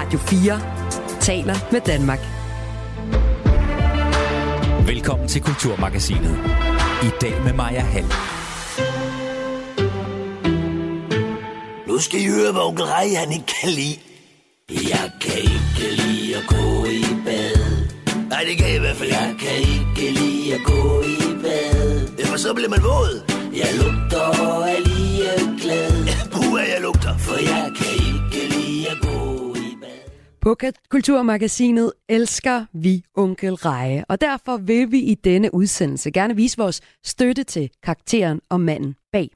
Radio 4 taler med Danmark. Velkommen til Kulturmagasinet. I dag med Maja Hall. Nu skal I høre, hvad onkel Rej, han ikke kan lide. Jeg kan ikke lide at gå i bad. Nej, det kan jeg i hvert fald Jeg kan ikke lide at gå i bad. Ja, for så bliver man våd. Jeg lugter og er lige glad. Ja, puh, jeg lugter. For jeg kan ikke på Kulturmagasinet elsker vi onkel Reje, og derfor vil vi i denne udsendelse gerne vise vores støtte til karakteren og manden bag.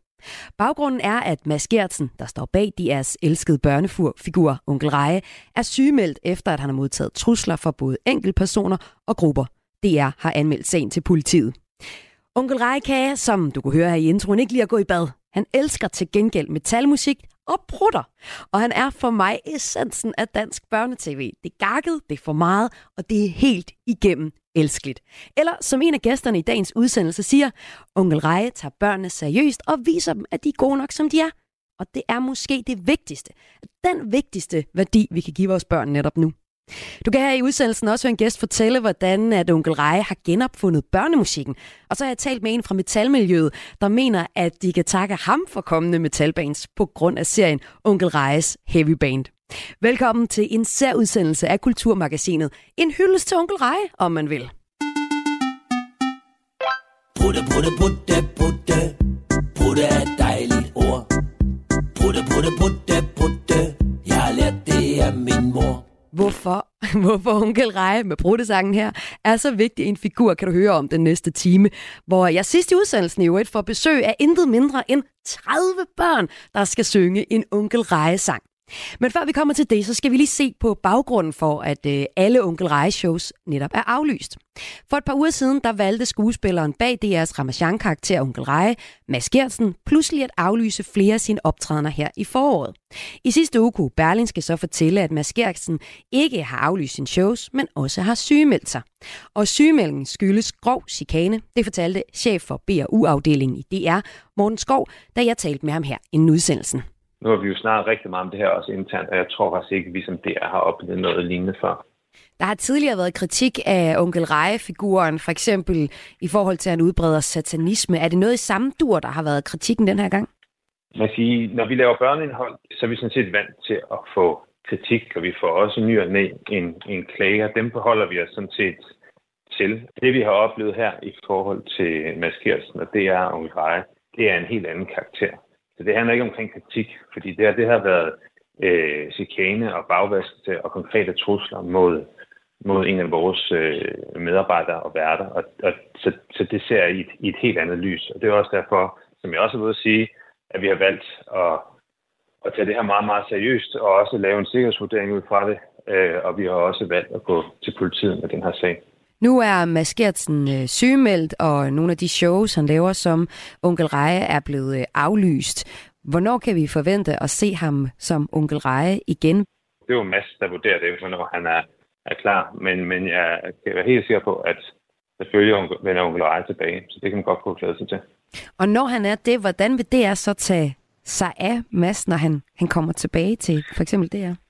Baggrunden er, at Mads Gertsen, der står bag DR's elskede børnefigur Onkel Reje, er sygemeldt efter, at han har modtaget trusler fra både enkeltpersoner og grupper. DR har anmeldt sagen til politiet. Onkel Reje kan, som du kunne høre her i introen, ikke lige at gå i bad. Han elsker til gengæld metalmusik og prutter. Og han er for mig essensen af dansk børnetv. Det er gakket, det er for meget, og det er helt igennem elskeligt. Eller som en af gæsterne i dagens udsendelse siger, onkel Reje tager børnene seriøst og viser dem, at de er gode nok, som de er. Og det er måske det vigtigste. Den vigtigste værdi, vi kan give vores børn netop nu. Du kan her i udsendelsen også høre en gæst fortælle, hvordan at onkel Reje har genopfundet børnemusikken. Og så har jeg talt med en fra metalmiljøet, der mener, at de kan takke ham for kommende metalbands på grund af serien Onkel Rejes Heavy Band. Velkommen til en særudsendelse af Kulturmagasinet. En hyldest til onkel Reje, om man vil. Putte, putte, putte, putte. Putte er et dejligt ord. Putte, putte, putte, Hvorfor, onkel Reje med brudtesangen her er så vigtig en figur, kan du høre om den næste time, hvor jeg sidst i udsendelsen i øvrigt får besøg af intet mindre end 30 børn, der skal synge en onkel Reje-sang. Men før vi kommer til det, så skal vi lige se på baggrunden for, at øh, alle Onkel Reje-shows netop er aflyst. For et par uger siden, der valgte skuespilleren bag DR's Ramachan-karakter Onkel Reje, Mads Gertsen, pludselig at aflyse flere af sine optrædener her i foråret. I sidste uge kunne Berlingske så fortælle, at Mads Gertsen ikke har aflyst sine shows, men også har sygemeldt sig. Og sygemeldingen skyldes grov chikane, det fortalte chef for BRU-afdelingen i DR, Morten Skov, da jeg talte med ham her inden udsendelsen. Nu har vi jo snart rigtig meget om det her også internt, og jeg tror faktisk ikke, at vi som DR har oplevet noget lignende før. Der har tidligere været kritik af onkel Reje-figuren, for eksempel i forhold til, at han udbreder satanisme. Er det noget i samme dur, der har været kritikken den her gang? Man sige, når vi laver børneindhold, så er vi sådan set vant til at få kritik, og vi får også ny og næ en, en klage, og dem beholder vi os sådan set til. Det vi har oplevet her i forhold til Mads og det er onkel Reje, det er en helt anden karakter. Så det handler ikke omkring kritik, fordi det, her, det har været øh, chikane og bagvaskelse og konkrete trusler mod, mod en af vores øh, medarbejdere og værter. Og, og, så, så det ser jeg i et, i et helt andet lys. Og det er også derfor, som jeg også har ved at sige, at vi har valgt at, at tage det her meget, meget seriøst og også lave en sikkerhedsvurdering ud fra det. Øh, og vi har også valgt at gå til politiet med den her sag. Nu er Mads Gertsen øh, sygemeldt, og nogle af de shows, han laver som Onkel Reje, er blevet øh, aflyst. Hvornår kan vi forvente at se ham som Onkel Reje igen? Det er jo Mads, der vurderer det, hvornår han er, er klar. Men, men jeg kan være helt sikker på, at selvfølgelig vender Onkel Reje tilbage, så det kan man godt kunne glæde sig til. Og når han er det, hvordan vil det så tage sig af Mads, når han, han kommer tilbage til for eksempel DR?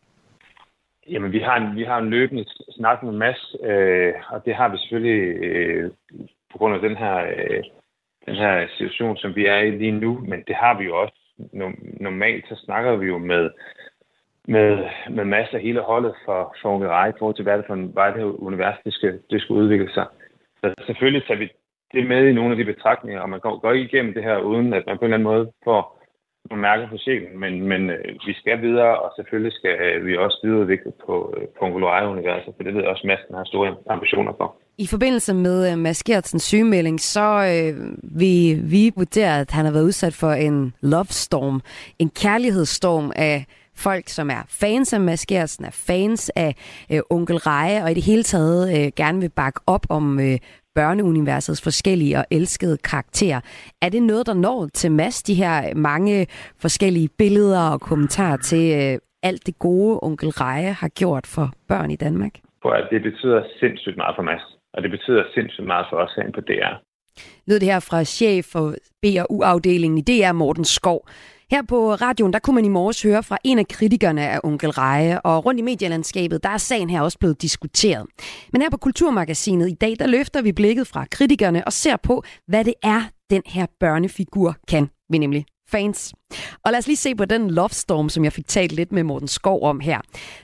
Jamen, vi har en, vi har en løbende snak med Mads, øh, og det har vi selvfølgelig øh, på grund af den her, øh, den her situation, som vi er i lige nu, men det har vi jo også. Normalt så snakker vi jo med, med, med Mads og hele holdet for, for Unge Rej i forhold til, hvad det for en vej, det univers, det skal, det skal udvikle sig. Så selvfølgelig tager vi det med i nogle af de betragtninger, og man går, går ikke igennem det her, uden at man på en eller anden måde får nogle mærker på sjælen, men, men øh, vi skal videre, og selvfølgelig skal øh, vi også videreudvikle på, øh, på universet for det ved jeg også, at har store ambitioner for. I forbindelse med øh, Mads Gertsens sygemelding, så øh, vi, vi vurderer, at han har været udsat for en love storm, en kærlighedsstorm af folk, som er fans af Mads Gertsen, er fans af øh, Onkel Reje, og i det hele taget øh, gerne vil bakke op om øh, børneuniversets forskellige og elskede karakterer. Er det noget, der når til Mads, de her mange forskellige billeder og kommentarer til øh, alt det gode, onkel Reje har gjort for børn i Danmark? Det betyder sindssygt meget for Mads, og det betyder sindssygt meget for os herinde på DR. Lød det her fra chef for B&U-afdelingen i DR, Morten Skov. Her på radioen, der kunne man i morges høre fra en af kritikerne af Onkel Reje, og rundt i medielandskabet, der er sagen her også blevet diskuteret. Men her på Kulturmagasinet i dag, der løfter vi blikket fra kritikerne og ser på, hvad det er, den her børnefigur kan, vi nemlig fans. Og lad os lige se på den love storm, som jeg fik talt lidt med Morten Skov om her.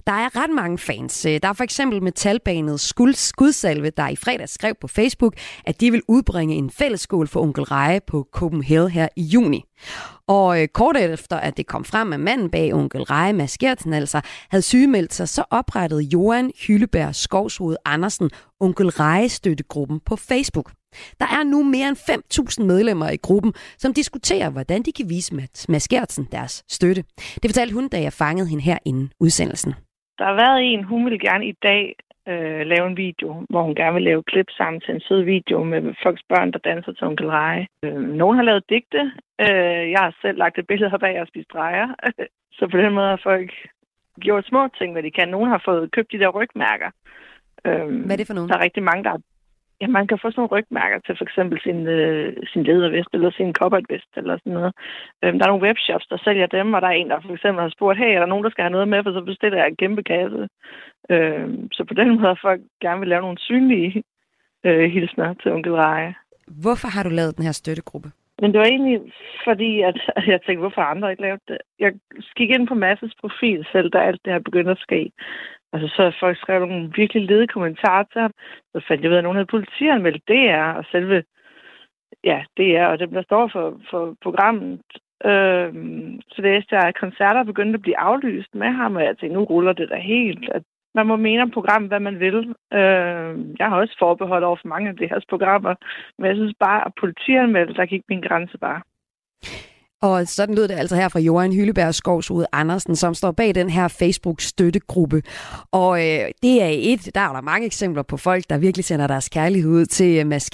Der er ret mange fans. Øh, der er for eksempel metalbanet Skudsalve, der i fredag skrev på Facebook, at de vil udbringe en fællesskål for onkel Reje på Copenhagen her i juni. Og øh, kort efter, at det kom frem, at manden bag onkel Reje, Mads Gertsen altså, havde sygemeldt sig, så oprettede Johan Hylleberg Skovshoved Andersen onkel Reje støttegruppen på Facebook. Der er nu mere end 5.000 medlemmer i gruppen, som diskuterer, hvordan de kan vise Mads Gertsen deres støtte. Det fortalte hun, da jeg fangede hende her inden udsendelsen. Der har været en, hun vil gerne i dag øh, lave en video, hvor hun gerne vil lave klip sammen til en sød video med folks børn, der danser til onkel Reje. Øh, nogen har lavet digte. Øh, jeg har selv lagt et billede herbag og spist drejer. Så på den måde har folk gjort små ting, hvad de kan. Nogen har fået købt de der rygmærker. Øh, hvad er det for nogen? Der er rigtig mange, der har Ja, man kan få sådan nogle rygmærker til for eksempel sin, øh, sin ledervest eller sin vest eller sådan noget. Øhm, der er nogle webshops, der sælger dem, og der er en, der for eksempel har spurgt, hey, er der nogen, der skal have noget med, for så bestiller jeg en kæmpe kasse. Øhm, så på den måde har folk gerne vil lave nogle synlige øh, hilsner til onkel Reje. Hvorfor har du lavet den her støttegruppe? Men det var egentlig fordi, at jeg tænkte, hvorfor andre ikke lavet det. Jeg gik ind på Masses profil selv, da alt det her begyndte at ske. Altså, så folk skrev nogle virkelig lede kommentarer til ham. Så fandt jeg ud af, at nogen havde politianmeldt DR, og selve, ja, DR, og dem, der står for, for programmet. Øhm, så det er, at koncerter begyndte at blive aflyst med ham, og jeg tænkte, nu ruller det da helt. At man må mene om programmet, hvad man vil. Øhm, jeg har også forbeholdt over for mange af de her programmer, men jeg synes bare, at politianmeldt, der gik min grænse bare. Og sådan lød det altså her fra Johan Hylleberg Skovsud Andersen, som står bag den her Facebook-støttegruppe. Og øh, det er et, der er der mange eksempler på folk, der virkelig sender deres kærlighed ud til øh, Mads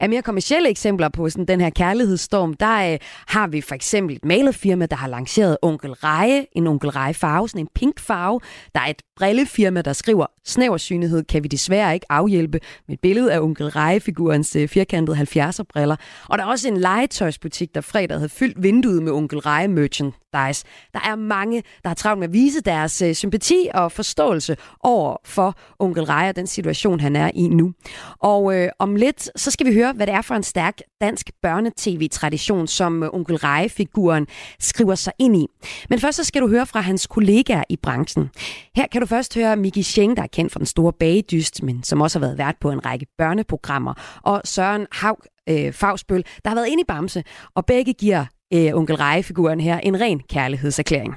Af mere kommersielle eksempler på sådan den her kærlighedsstorm, der øh, har vi for eksempel et malerfirma, der har lanceret Onkel Reje, en Onkel Reje farve, sådan en pink farve. Der er et brillefirma, der skriver, snæversynlighed kan vi desværre ikke afhjælpe med et billede af Onkel Reje-figurens øh, firkantede 70'er-briller. Og der er også en legetøjsbutik, der fredag havde fyldt vinduet med Onkel Reje merchandise. Der er mange, der har travlt med at vise deres øh, sympati og forståelse over for Onkel Reje og den situation, han er i nu. Og øh, om lidt, så skal vi høre, hvad det er for en stærk dansk børnetv-tradition, som øh, Onkel Reje-figuren skriver sig ind i. Men først så skal du høre fra hans kollegaer i branchen. Her kan du først høre Miki Scheng, der er kendt for den store bagedyst, men som også har været vært på en række børneprogrammer, og Søren Haug øh, Fagsbøl, der har været inde i Bamse, og begge giver øh, onkel Reje-figuren her en ren kærlighedserklæring.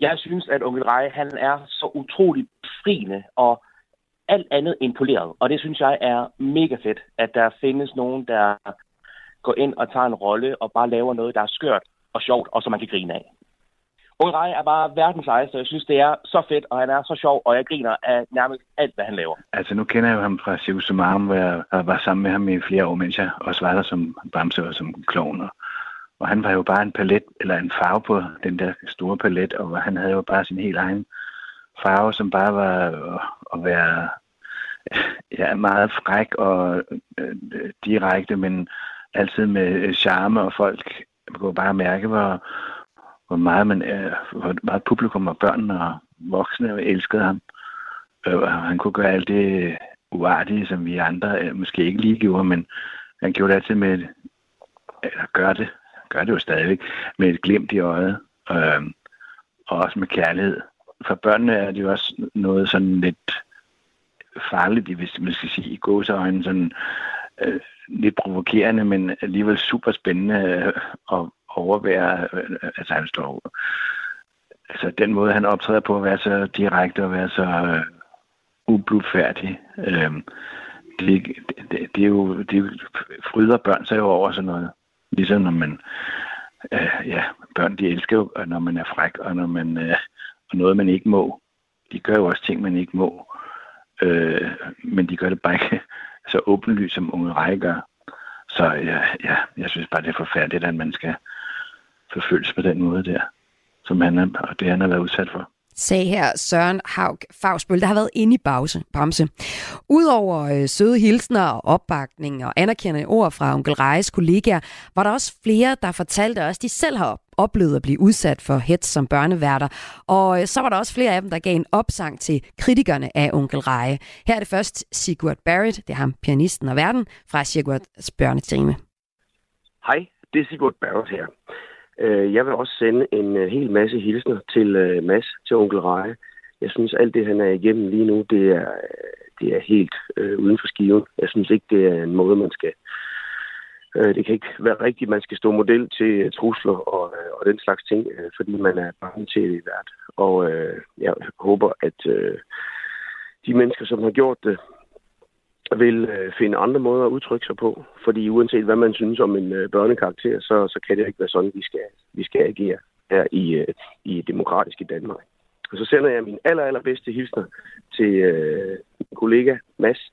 Jeg synes, at onkel Reje, han er så utrolig frigende og alt andet impoleret. Og det synes jeg er mega fedt, at der findes nogen, der går ind og tager en rolle og bare laver noget, der er skørt og sjovt, og som man kan grine af. Onkel Reje er bare verdens så Jeg synes, det er så fedt, og han er så sjov, og jeg griner af nærmest alt, hvad han laver. Altså, nu kender jeg jo ham fra Circus Sumarum, hvor jeg var sammen med ham i flere år, mens jeg også var der som Bamse og som klovn. Og og han var jo bare en palet, eller en farve på den der store palet, og han havde jo bare sin helt egen farve, som bare var at være ja, meget fræk og øh, direkte, men altid med charme, og folk kunne bare mærke, hvor, hvor meget man øh, hvor meget publikum og børn og voksne elskede ham. Øh, han kunne gøre alt det uartige, som vi andre øh, måske ikke lige gjorde, men han gjorde det altid med, eller gør det gør det jo stadigvæk, med et glimt i øjet, øh, og også med kærlighed. For børnene er det jo også noget sådan lidt farligt, hvis man skal sige, i gåseøjne, sådan øh, lidt provokerende, men alligevel super spændende øh, at overvære. Øh, altså han står altså den måde, han optræder på, at være så direkte og være så øh, ubludfærdig. Øh, det, det, det, er jo, det fryder børn sig jo over sådan noget. Ligesom når man, øh, ja, børn de elsker jo, når man er fræk, og når man, øh, og noget man ikke må. De gør jo også ting, man ikke må. Øh, men de gør det bare ikke så åbenlyst, som unge rej gør. Så ja, ja, jeg synes bare, det er forfærdeligt, at man skal forfølges på den måde der, som han er, og det han har været udsat for sagde her Søren Haug Fagsbøl, der har været inde i Bause, Bamse. Udover øh, søde hilsner og opbakning og anerkendende ord fra onkel Rejes kollegaer, var der også flere, der fortalte os, de selv har oplevet at blive udsat for hets som børneværter. Og øh, så var der også flere af dem, der gav en opsang til kritikerne af onkel Reje. Her er det først Sigurd Barrett, det er ham, pianisten og verden, fra Sigurds børnetime. Hej, det er Sigurd Barrett her. Øh, jeg vil også sende en øh, hel masse hilsner til øh, Mads, til onkel Reje. Jeg synes, alt det, han er igennem lige nu, det er, det er helt øh, uden for skiven. Jeg synes ikke, det er en måde, man skal... Øh, det kan ikke være rigtigt, man skal stå model til trusler og, og den slags ting, fordi man er bange til det hvert. Og øh, jeg håber, at øh, de mennesker, som har gjort det, vil øh, finde andre måder at udtrykke sig på. Fordi uanset hvad man synes om en øh, børnekarakter, så, så kan det ikke være sådan, vi skal, vi skal agere her i, øh, i demokratiske Danmark. Og så sender jeg min aller, allerbedste hilsner til øh, min kollega Mads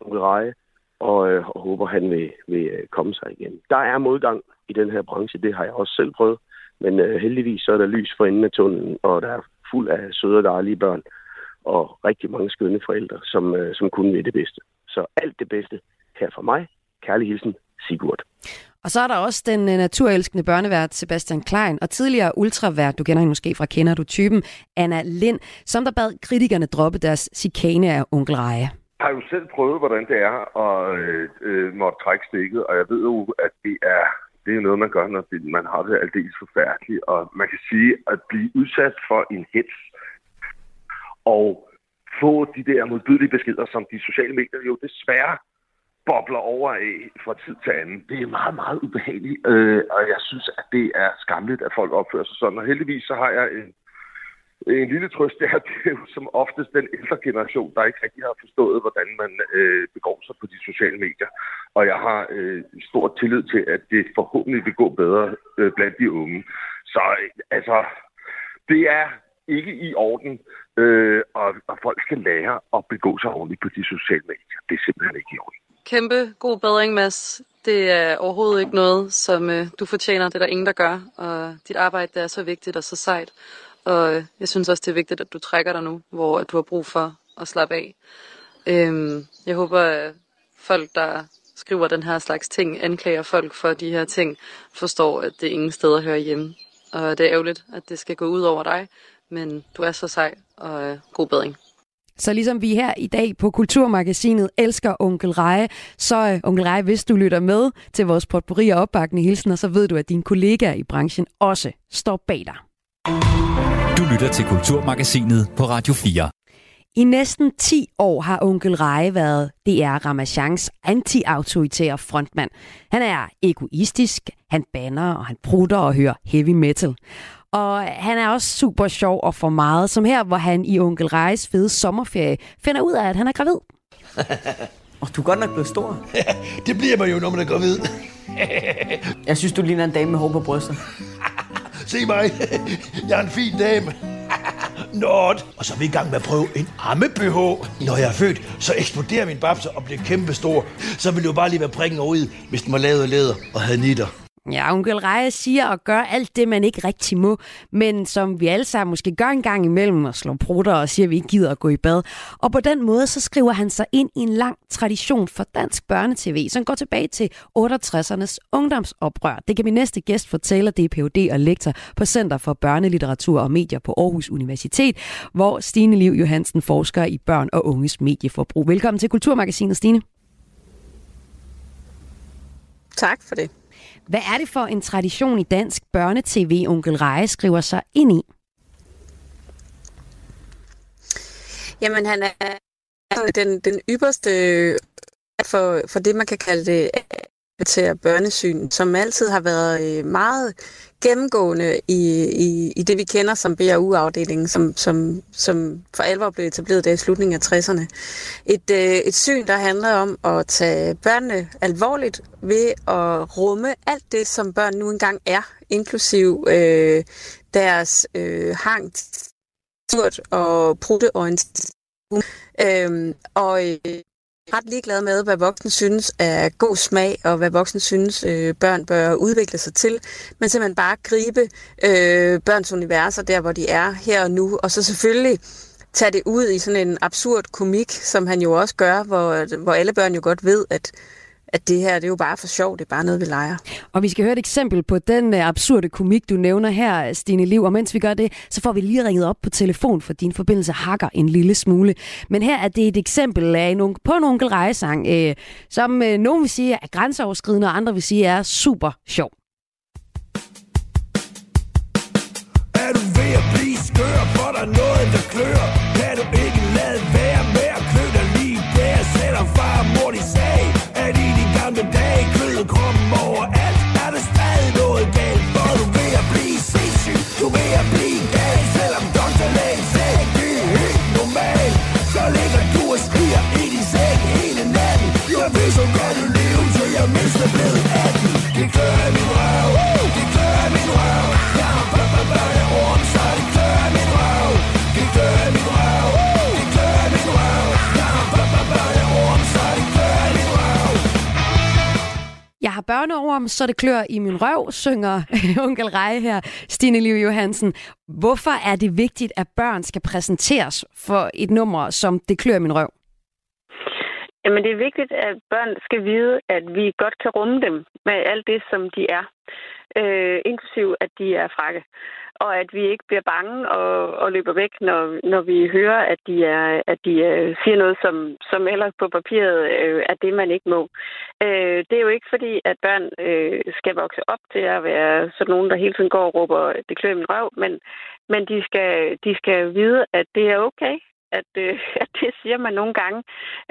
Reje, og, øh, og håber, han vil, vil øh, komme sig igen. Der er modgang i den her branche, det har jeg også selv prøvet, men øh, heldigvis så er der lys for enden af tunnelen, og der er fuld af søde og dejlige børn, og rigtig mange skønne forældre, som, øh, som kunne vil det bedste. Så alt det bedste her fra mig. Kærlig hilsen, Sigurd. Og så er der også den uh, naturelskende børnevært Sebastian Klein, og tidligere ultravært, du kender hende måske fra Kender du typen, Anna Lind, som der bad kritikerne droppe deres chikane af onkel Reje. Jeg har jo selv prøvet, hvordan det er at øh, øh, måtte trække stikket, og jeg ved jo, at det er, det er noget, man gør, når man har det aldeles forfærdeligt. Og man kan sige, at blive udsat for en hets, og få de der modbydelige beskeder, som de sociale medier jo desværre bobler over af fra tid til anden. Det er meget, meget ubehageligt, øh, og jeg synes, at det er skamligt, at folk opfører sig sådan. Og heldigvis så har jeg en, en lille trøst, det er, det er jo som oftest den ældre generation, der ikke rigtig har forstået, hvordan man øh, begår sig på de sociale medier. Og jeg har øh, stor tillid til, at det forhåbentlig vil gå bedre øh, blandt de unge. Så øh, altså, det er ikke i orden, øh, og, og folk skal lære at begå sig ordentligt på de sociale medier. Det er simpelthen ikke i orden. Kæmpe god bedring, Mads. Det er overhovedet ikke noget, som øh, du fortjener. Det er der ingen, der gør. Og dit arbejde det er så vigtigt og så sejt. Og øh, jeg synes også, det er vigtigt, at du trækker dig nu, hvor at du har brug for at slappe af. Øhm, jeg håber, at folk, der skriver den her slags ting, anklager folk for de her ting, forstår, at det ingen steder hører hjemme. Og det er ærgerligt, at det skal gå ud over dig, men du er så sej, og øh, god bedring. Så ligesom vi her i dag på Kulturmagasinet elsker Onkel Reje, så uh, Onkel Reje, hvis du lytter med til vores potpourri og opbakkende hilsener, så ved du, at dine kollegaer i branchen også står bag dig. Du lytter til Kulturmagasinet på Radio 4. I næsten 10 år har onkel Reje været DR Ramachans anti-autoritære frontmand. Han er egoistisk, han banner og han prutter og hører heavy metal. Og han er også super sjov og for meget, som her, hvor han i onkel Rejes fede sommerferie finder ud af, at han er gravid. Og du er godt nok blevet stor. Det bliver man jo, når man er gravid. Jeg synes, du ligner en dame med hår på brystet. Se mig. Jeg er en fin dame. Not. Og så er vi i gang med at prøve en amme-BH. Når jeg er født, så eksploderer min babse og bliver kæmpe stor. Så vil det jo bare lige være prikken over i, hvis den var lavet af læder og havde nitter. Ja, onkel Reje siger og gør alt det, man ikke rigtig må, men som vi alle sammen måske gør en gang imellem og slår prutter og siger, at vi ikke gider at gå i bad. Og på den måde, så skriver han sig ind i en lang tradition for dansk børnetv, som går tilbage til 68'ernes ungdomsoprør. Det kan min næste gæst fortælle, det er Ph.D. og lektor på Center for Børnelitteratur og Medier på Aarhus Universitet, hvor Stine Liv Johansen forsker i børn og unges medieforbrug. Velkommen til Kulturmagasinet, Stine. Tak for det. Hvad er det for en tradition i dansk børnetv, onkel Reje skriver sig ind i? Jamen, han er den, den ypperste øh, for, for det, man kan kalde det til børnesyn, som altid har været øh, meget gennemgående i, i, i det, vi kender som BRU-afdelingen, som, som, som for alvor blev etableret der i slutningen af 60'erne. Et, øh, et syn, der handler om at tage børnene alvorligt ved at rumme alt det, som børn nu engang er, inklusiv øh, deres øh, hang og prutte øhm, og, øh, og ret ligeglad med, hvad voksne synes er god smag, og hvad voksne synes, øh, børn bør udvikle sig til, men simpelthen bare gribe øh, børns universer der, hvor de er her og nu, og så selvfølgelig tage det ud i sådan en absurd komik, som han jo også gør, hvor, hvor alle børn jo godt ved, at at det her det er jo bare for sjov, det er bare noget, vi leger. Og vi skal høre et eksempel på den uh, absurde komik, du nævner her, Stine Liv. Og mens vi gør det, så får vi lige ringet op på telefon, for din forbindelse hakker en lille smule. Men her er det et eksempel af en, på en onkel rejesang, uh, som uh, nogen vil sige er grænseoverskridende, og andre vil sige er super sjov. Er du ved at blive skør, for der er noget, der klør? Kan du ikke har så det klør i min røv, synger onkel Reje her, Stine Liv Johansen. Hvorfor er det vigtigt, at børn skal præsenteres for et nummer, som det klør i min røv? Jamen, det er vigtigt, at børn skal vide, at vi godt kan rumme dem med alt det, som de er. Øh, inklusiv, at de er frakke. Og at vi ikke bliver bange og, og løber væk, når, når vi hører, at de, er, at de øh, siger noget, som, som ellers på papiret øh, er det, man ikke må. Øh, det er jo ikke fordi, at børn øh, skal vokse op til at være sådan nogen, der hele tiden går og råber, det klør min røv, men, men de, skal, de skal vide, at det er okay at, øh, at det siger man nogle gange.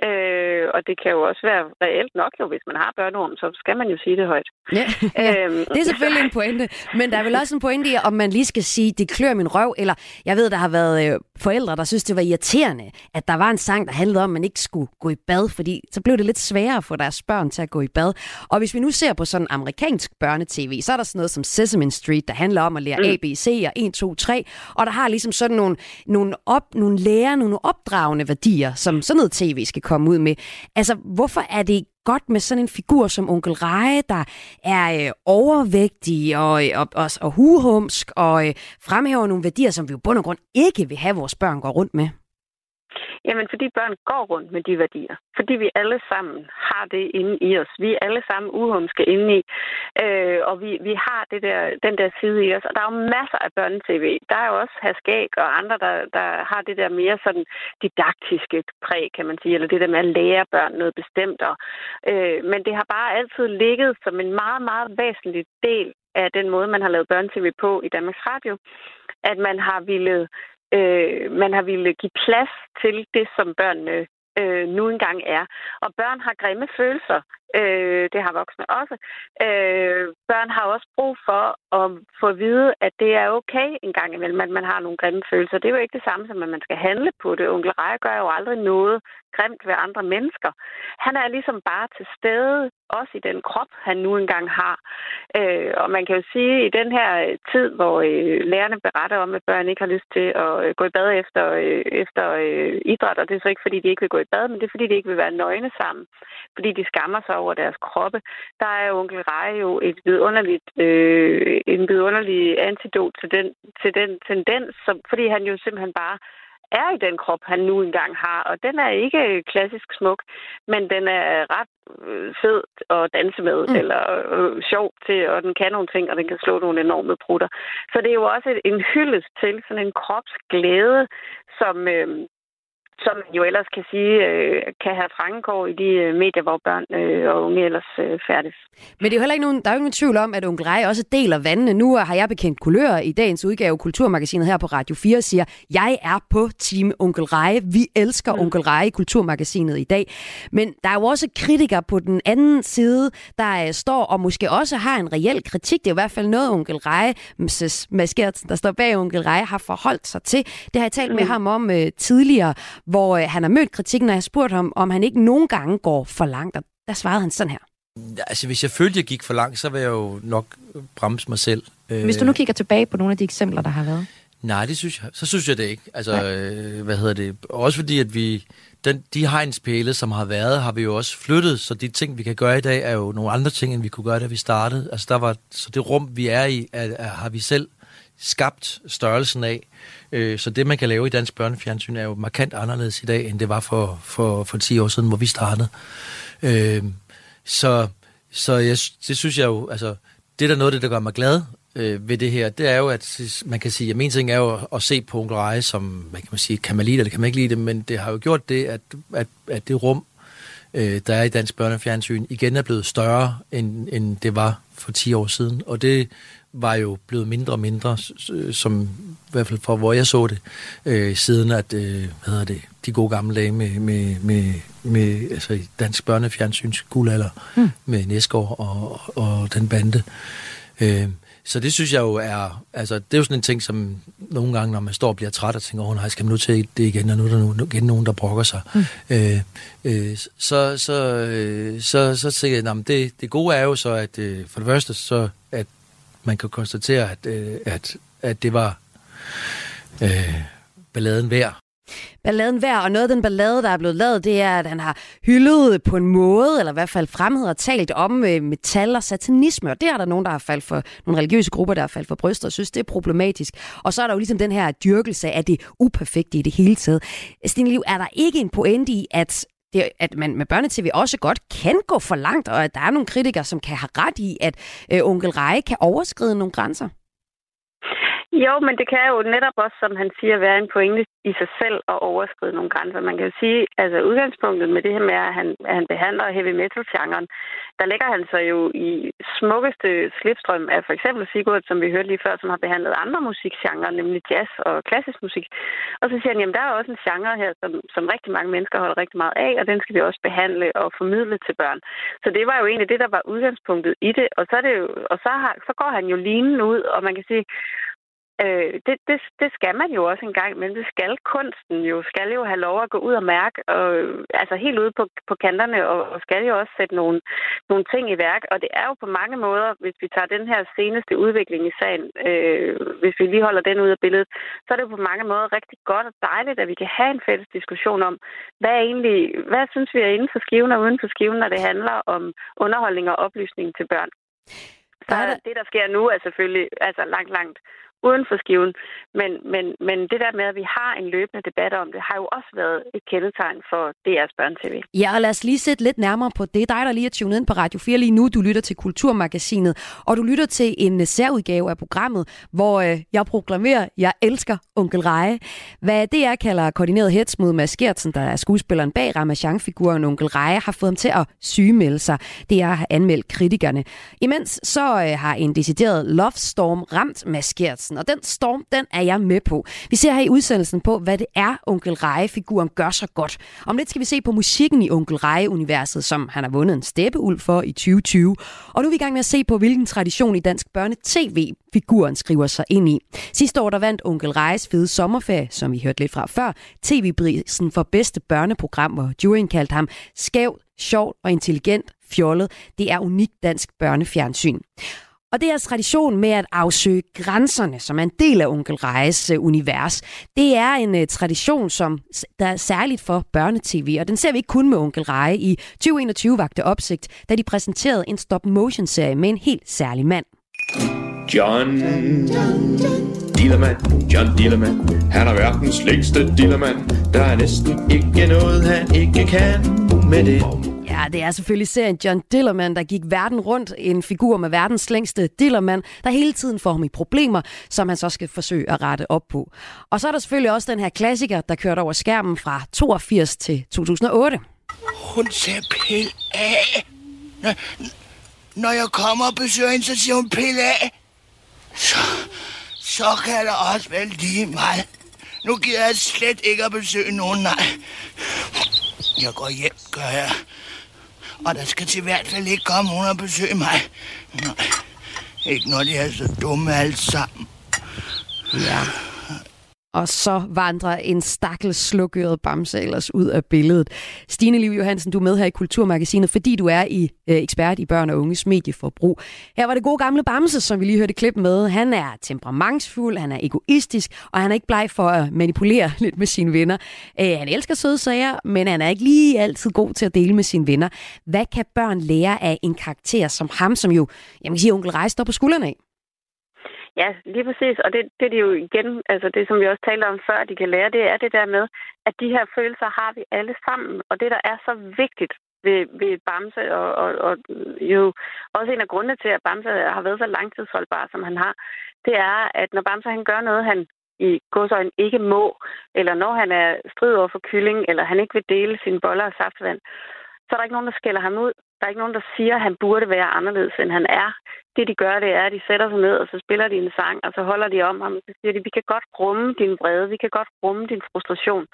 Øh, og det kan jo også være reelt nok, jo, hvis man har børneorm, så skal man jo sige det højt. Ja, ja. Øhm. det er selvfølgelig en pointe. Men der er vel også en pointe i, om man lige skal sige, det klør min røv, eller jeg ved, der har været øh, forældre, der synes, det var irriterende, at der var en sang, der handlede om, at man ikke skulle gå i bad, fordi så blev det lidt sværere for deres børn til at gå i bad. Og hvis vi nu ser på sådan amerikansk børnetv, så er der sådan noget som Sesame Street, der handler om at lære mm. ABC og 1, 2, 3, og der har ligesom sådan nogle, nogle, op, nogle lærer, nogle nogle opdragende værdier, som sådan noget tv skal komme ud med. Altså, hvorfor er det godt med sådan en figur som onkel Reje, der er øh, overvægtig og, øh, og, og, og huhumsk og øh, fremhæver nogle værdier, som vi jo bund og grund ikke vil have, vores børn går rundt med? Jamen, fordi børn går rundt med de værdier. Fordi vi alle sammen har det inde i os. Vi er alle sammen uhumske inde i. Øh, og vi, vi har det der, den der side i os. Og der er jo masser af børnetv. Der er jo også Haskæg og andre, der, der har det der mere sådan didaktiske præg, kan man sige. Eller det der med at lære børn noget bestemt. Og, øh, men det har bare altid ligget som en meget, meget væsentlig del af den måde, man har lavet børnetv på i Danmarks Radio. At man har ville øh, man har ville give plads til det, som børnene øh, nu engang er. Og børn har grimme følelser. Øh, det har voksne også. Øh, børn har også brug for at få at vide, at det er okay en gang imellem, at man har nogle grimme følelser. Det er jo ikke det samme som, at man skal handle på det. Onkel Reje gør jo aldrig noget grimt ved andre mennesker. Han er ligesom bare til stede, også i den krop, han nu engang har. Øh, og man kan jo sige, at i den her tid, hvor øh, lærerne beretter om, at børn ikke har lyst til at øh, gå i bad efter, øh, efter øh, idræt, og det er så ikke, fordi de ikke vil gå i bad, men det er, fordi de ikke vil være nøgne sammen, fordi de skammer sig over deres kroppe. Der er onkel Reje jo et vidunderligt, øh, en vidunderlig antidot til den, til den tendens, som, fordi han jo simpelthen bare er i den krop, han nu engang har. Og den er ikke klassisk smuk, men den er ret øh, fed at danse med, mm. eller øh, sjov til, og den kan nogle ting, og den kan slå nogle enorme prutter. Så det er jo også en hyldest til sådan en kropsglæde, som, øh, som man jo ellers kan sige, øh, kan have frangekår i de øh, medier, hvor børn øh, og unge ellers øh, færdes. Men det er jo heller ikke nogen, der er jo ingen tvivl om, at onkel Rej også deler vandene. Nu har jeg bekendt kulør i dagens udgave Kulturmagasinet her på Radio 4 siger, jeg er på team onkel Rej. Vi elsker mm. onkel Rej i Kulturmagasinet i dag. Men der er jo også kritikere på den anden side, der øh, står og måske også har en reel kritik. Det er i hvert fald noget, onkel Rej, Maskert, der står bag onkel Rej, har forholdt sig til. Det har jeg talt mm. med ham om øh, tidligere, hvor øh, han har mødt kritikken, og jeg har spurgt ham, om han ikke nogen gange går for langt. Og der svarede han sådan her. Altså, hvis jeg følte, jeg gik for langt, så vil jeg jo nok bremse mig selv. Hvis du nu kigger tilbage på nogle af de eksempler, der har været. Nej, det synes jeg. Så synes jeg det ikke. Altså, øh, hvad hedder det? Også fordi, at vi... Den, de hegnspæle, som har været, har vi jo også flyttet, så de ting, vi kan gøre i dag, er jo nogle andre ting, end vi kunne gøre, da vi startede. Altså, der var, så det rum, vi er i, er, er, har vi selv skabt størrelsen af. Øh, så det, man kan lave i dansk børnefjernsyn, er jo markant anderledes i dag, end det var for, for, for 10 år siden, hvor vi startede. Øh, så så jeg, det synes jeg jo, altså, det er der noget af det, der gør mig glad øh, ved det her, det er jo, at man kan sige, at min ting er jo at se på Onkel Reje som, hvad kan man sige, kan man lide det, eller kan man ikke lide det, men det har jo gjort det, at, at, at det rum, øh, der er i dansk børnefjernsyn, igen er blevet større, end, end det var for 10 år siden, og det var jo blevet mindre og mindre, som i hvert fald for hvor jeg så det, øh, siden at, øh, hvad hedder det, de gode gamle dage med, med, med, med altså dansk børnefjernsyns guldalder, mm. med Næsgaard og, og den bande. Øh, så det synes jeg jo er, altså det er jo sådan en ting, som nogle gange, når man står og bliver træt og tænker, åh oh, nej, skal man nu til det igen, og nu er der nu, igen nogen, der brokker sig. Mm. Øh, øh, så, så, øh, så, så tænker jeg, at det, det gode er jo så, at øh, for det første, så at man kan konstatere, at, øh, at, at det var øh, balladen værd balladen værd, og noget af den ballade, der er blevet lavet, det er, at han har hyldet på en måde, eller i hvert fald fremhed og talt om øh, metal og satanisme, og det er der nogen, der har faldt for, nogle religiøse grupper, der har faldt for bryster, og synes, det er problematisk. Og så er der jo ligesom den her dyrkelse af det uperfekte i det hele taget. Stine Liv, er der ikke en pointe i, at det, at man med børnetv også godt kan gå for langt, og at der er nogle kritikere, som kan have ret i, at øh, onkel Reje kan overskride nogle grænser? Jo, men det kan jo netop også, som han siger, være en pointe i sig selv at overskride nogle grænser. Man kan sige, altså udgangspunktet med det her med, at han, at han behandler heavy metal-genren, der lægger han sig jo i smukkeste slipstrøm af for eksempel Sigurd, som vi hørte lige før, som har behandlet andre musikgenre, nemlig jazz og klassisk musik. Og så siger han, jamen der er også en genre her, som, som rigtig mange mennesker holder rigtig meget af, og den skal vi også behandle og formidle til børn. Så det var jo egentlig det, der var udgangspunktet i det. Og så, er det jo, og så, har, så går han jo linen ud, og man kan sige, Øh, det, det, det skal man jo også en gang, men det skal kunsten jo, skal jo have lov at gå ud og mærke, og, altså helt ude på, på kanterne, og, og skal jo også sætte nogle, nogle ting i værk. Og det er jo på mange måder, hvis vi tager den her seneste udvikling i sagen, øh, hvis vi lige holder den ud af billedet, så er det jo på mange måder rigtig godt og dejligt, at vi kan have en fælles diskussion om, hvad er egentlig, hvad synes vi er inden for skiven og uden for skiven, når det handler om underholdning og oplysning til børn. Så det, der sker nu, er selvfølgelig altså langt, langt uden for skiven. Men, men, men det der med, at vi har en løbende debat om det, har jo også været et kendetegn for DR's børn-TV. Ja, og lad os lige sætte lidt nærmere på det. Dig, der lige er tunet ind på Radio 4 lige nu, du lytter til Kulturmagasinet, og du lytter til en øh, særudgave af programmet, hvor øh, jeg proklamerer, jeg elsker Onkel Reje. Hvad DR kalder koordineret hets mod Mads Gertsen, der er skuespilleren bag Ramachan-figuren Onkel Reje, har fået ham til at sygemelde sig. Det er har anmeldt kritikerne. Imens så øh, har en decideret love storm ramt Mads Gertsen udsendelsen. Og den storm, den er jeg med på. Vi ser her i udsendelsen på, hvad det er, onkel Reje-figuren gør så godt. Om lidt skal vi se på musikken i onkel Reje-universet, som han har vundet en steppeuld for i 2020. Og nu er vi i gang med at se på, hvilken tradition i dansk børne-tv figuren skriver sig ind i. Sidste år der vandt onkel Rejes fede sommerferie, som vi hørte lidt fra før, tv-prisen for bedste børneprogram, hvor juryen kaldte ham skæv, sjov og intelligent fjollet. Det er unikt dansk børnefjernsyn. Og det er altså tradition med at afsøge grænserne, som er en del af onkel Rejes øh, univers. Det er en øh, tradition, som der er særligt for børnetv, og den ser vi ikke kun med onkel Reje. I 2021 vagte opsigt, da de præsenterede en stop-motion-serie med en helt særlig mand. John Dillermand, John Dillermand Han er verdens længste dillermand Der er næsten ikke noget, han ikke kan med det Ja, det er selvfølgelig serien John Dillermand, der gik verden rundt. En figur med verdens længste Dillermand, der hele tiden får ham i problemer, som han så skal forsøge at rette op på. Og så er der selvfølgelig også den her klassiker, der kørte over skærmen fra 82 til 2008. Hun ser pil af. Når, når jeg kommer og besøger hende, så siger hun pil af. Så, så kan der også være lige meget. Nu gider jeg slet ikke at besøge nogen, nej. Jeg går hjem, gør jeg. Og der skal til hvert fald ikke komme nogen og besøge mig. Nej. Ikke når de er så dumme alle sammen. Ja. Og så vandrer en stakkels slukøret bamse ellers ud af billedet. Stine Liv Johansen, du er med her i Kulturmagasinet, fordi du er i øh, ekspert i børn og unges medieforbrug. Her var det gode gamle bamse, som vi lige hørte klip med. Han er temperamentsfuld, han er egoistisk, og han er ikke bleg for at manipulere lidt med sine venner. Øh, han elsker søde sager, men han er ikke lige altid god til at dele med sine venner. Hvad kan børn lære af en karakter som ham, som jo, jeg kan sige, onkel Rej står på skuldrene af? Ja, lige præcis. Og det, det er jo igen, altså det som vi også talte om før, de kan lære, det er det der med, at de her følelser har vi alle sammen. Og det, der er så vigtigt ved, ved Bamse, og, og, og jo også en af grundene til, at Bamse har været så langtidsholdbar, som han har, det er, at når Bamse han gør noget, han i godsøjen ikke må, eller når han er strid over for kylling, eller han ikke vil dele sine boller og saftvand, så er der ikke nogen, der skælder ham ud. Der er ikke nogen, der siger, at han burde være anderledes, end han er. Det, de gør, det er, at de sætter sig ned, og så spiller de en sang, og så holder de om ham, og så siger de, vi kan godt rumme din vrede, vi kan godt rumme din frustration.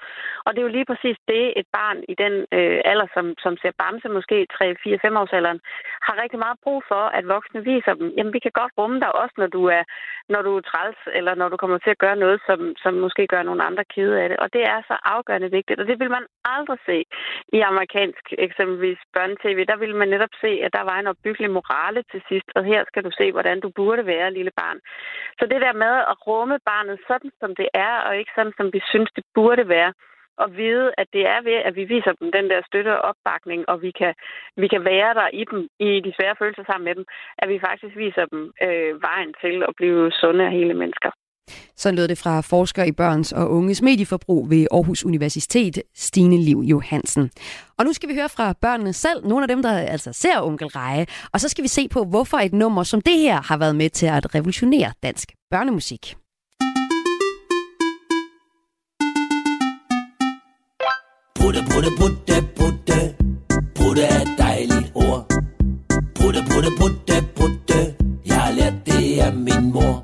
Og det er jo lige præcis det, et barn i den øh, alder, som, som ser bamse, måske 3, 4, 5 års alderen, har rigtig meget brug for, at voksne viser dem, jamen vi kan godt rumme dig også, når du er, når du er træls, eller når du kommer til at gøre noget, som, som måske gør nogle andre kede af det. Og det er så afgørende vigtigt, og det vil man aldrig se i amerikansk eksempelvis børnetv. Der vil man netop se, at der var en opbyggelig morale til sidst, og her skal du se, hvordan du burde være, lille barn. Så det der med at rumme barnet sådan, som det er, og ikke sådan, som vi synes, det burde være, og vide, at det er ved, at vi viser dem den der støtte og opbakning, og vi kan, vi kan være der i dem, i de svære følelser sammen med dem, at vi faktisk viser dem øh, vejen til at blive sunde og hele mennesker. Så lød det fra forsker i børns og unges medieforbrug ved Aarhus Universitet, Stine Liv Johansen. Og nu skal vi høre fra børnene selv, nogle af dem, der altså ser Onkel Reje. Og så skal vi se på, hvorfor et nummer som det her har været med til at revolutionere dansk børnemusik. Putte, putte, putte, putte. Putte er et dejligt ord. Putte, putte, putte, putte. Jeg har lært det af min mor.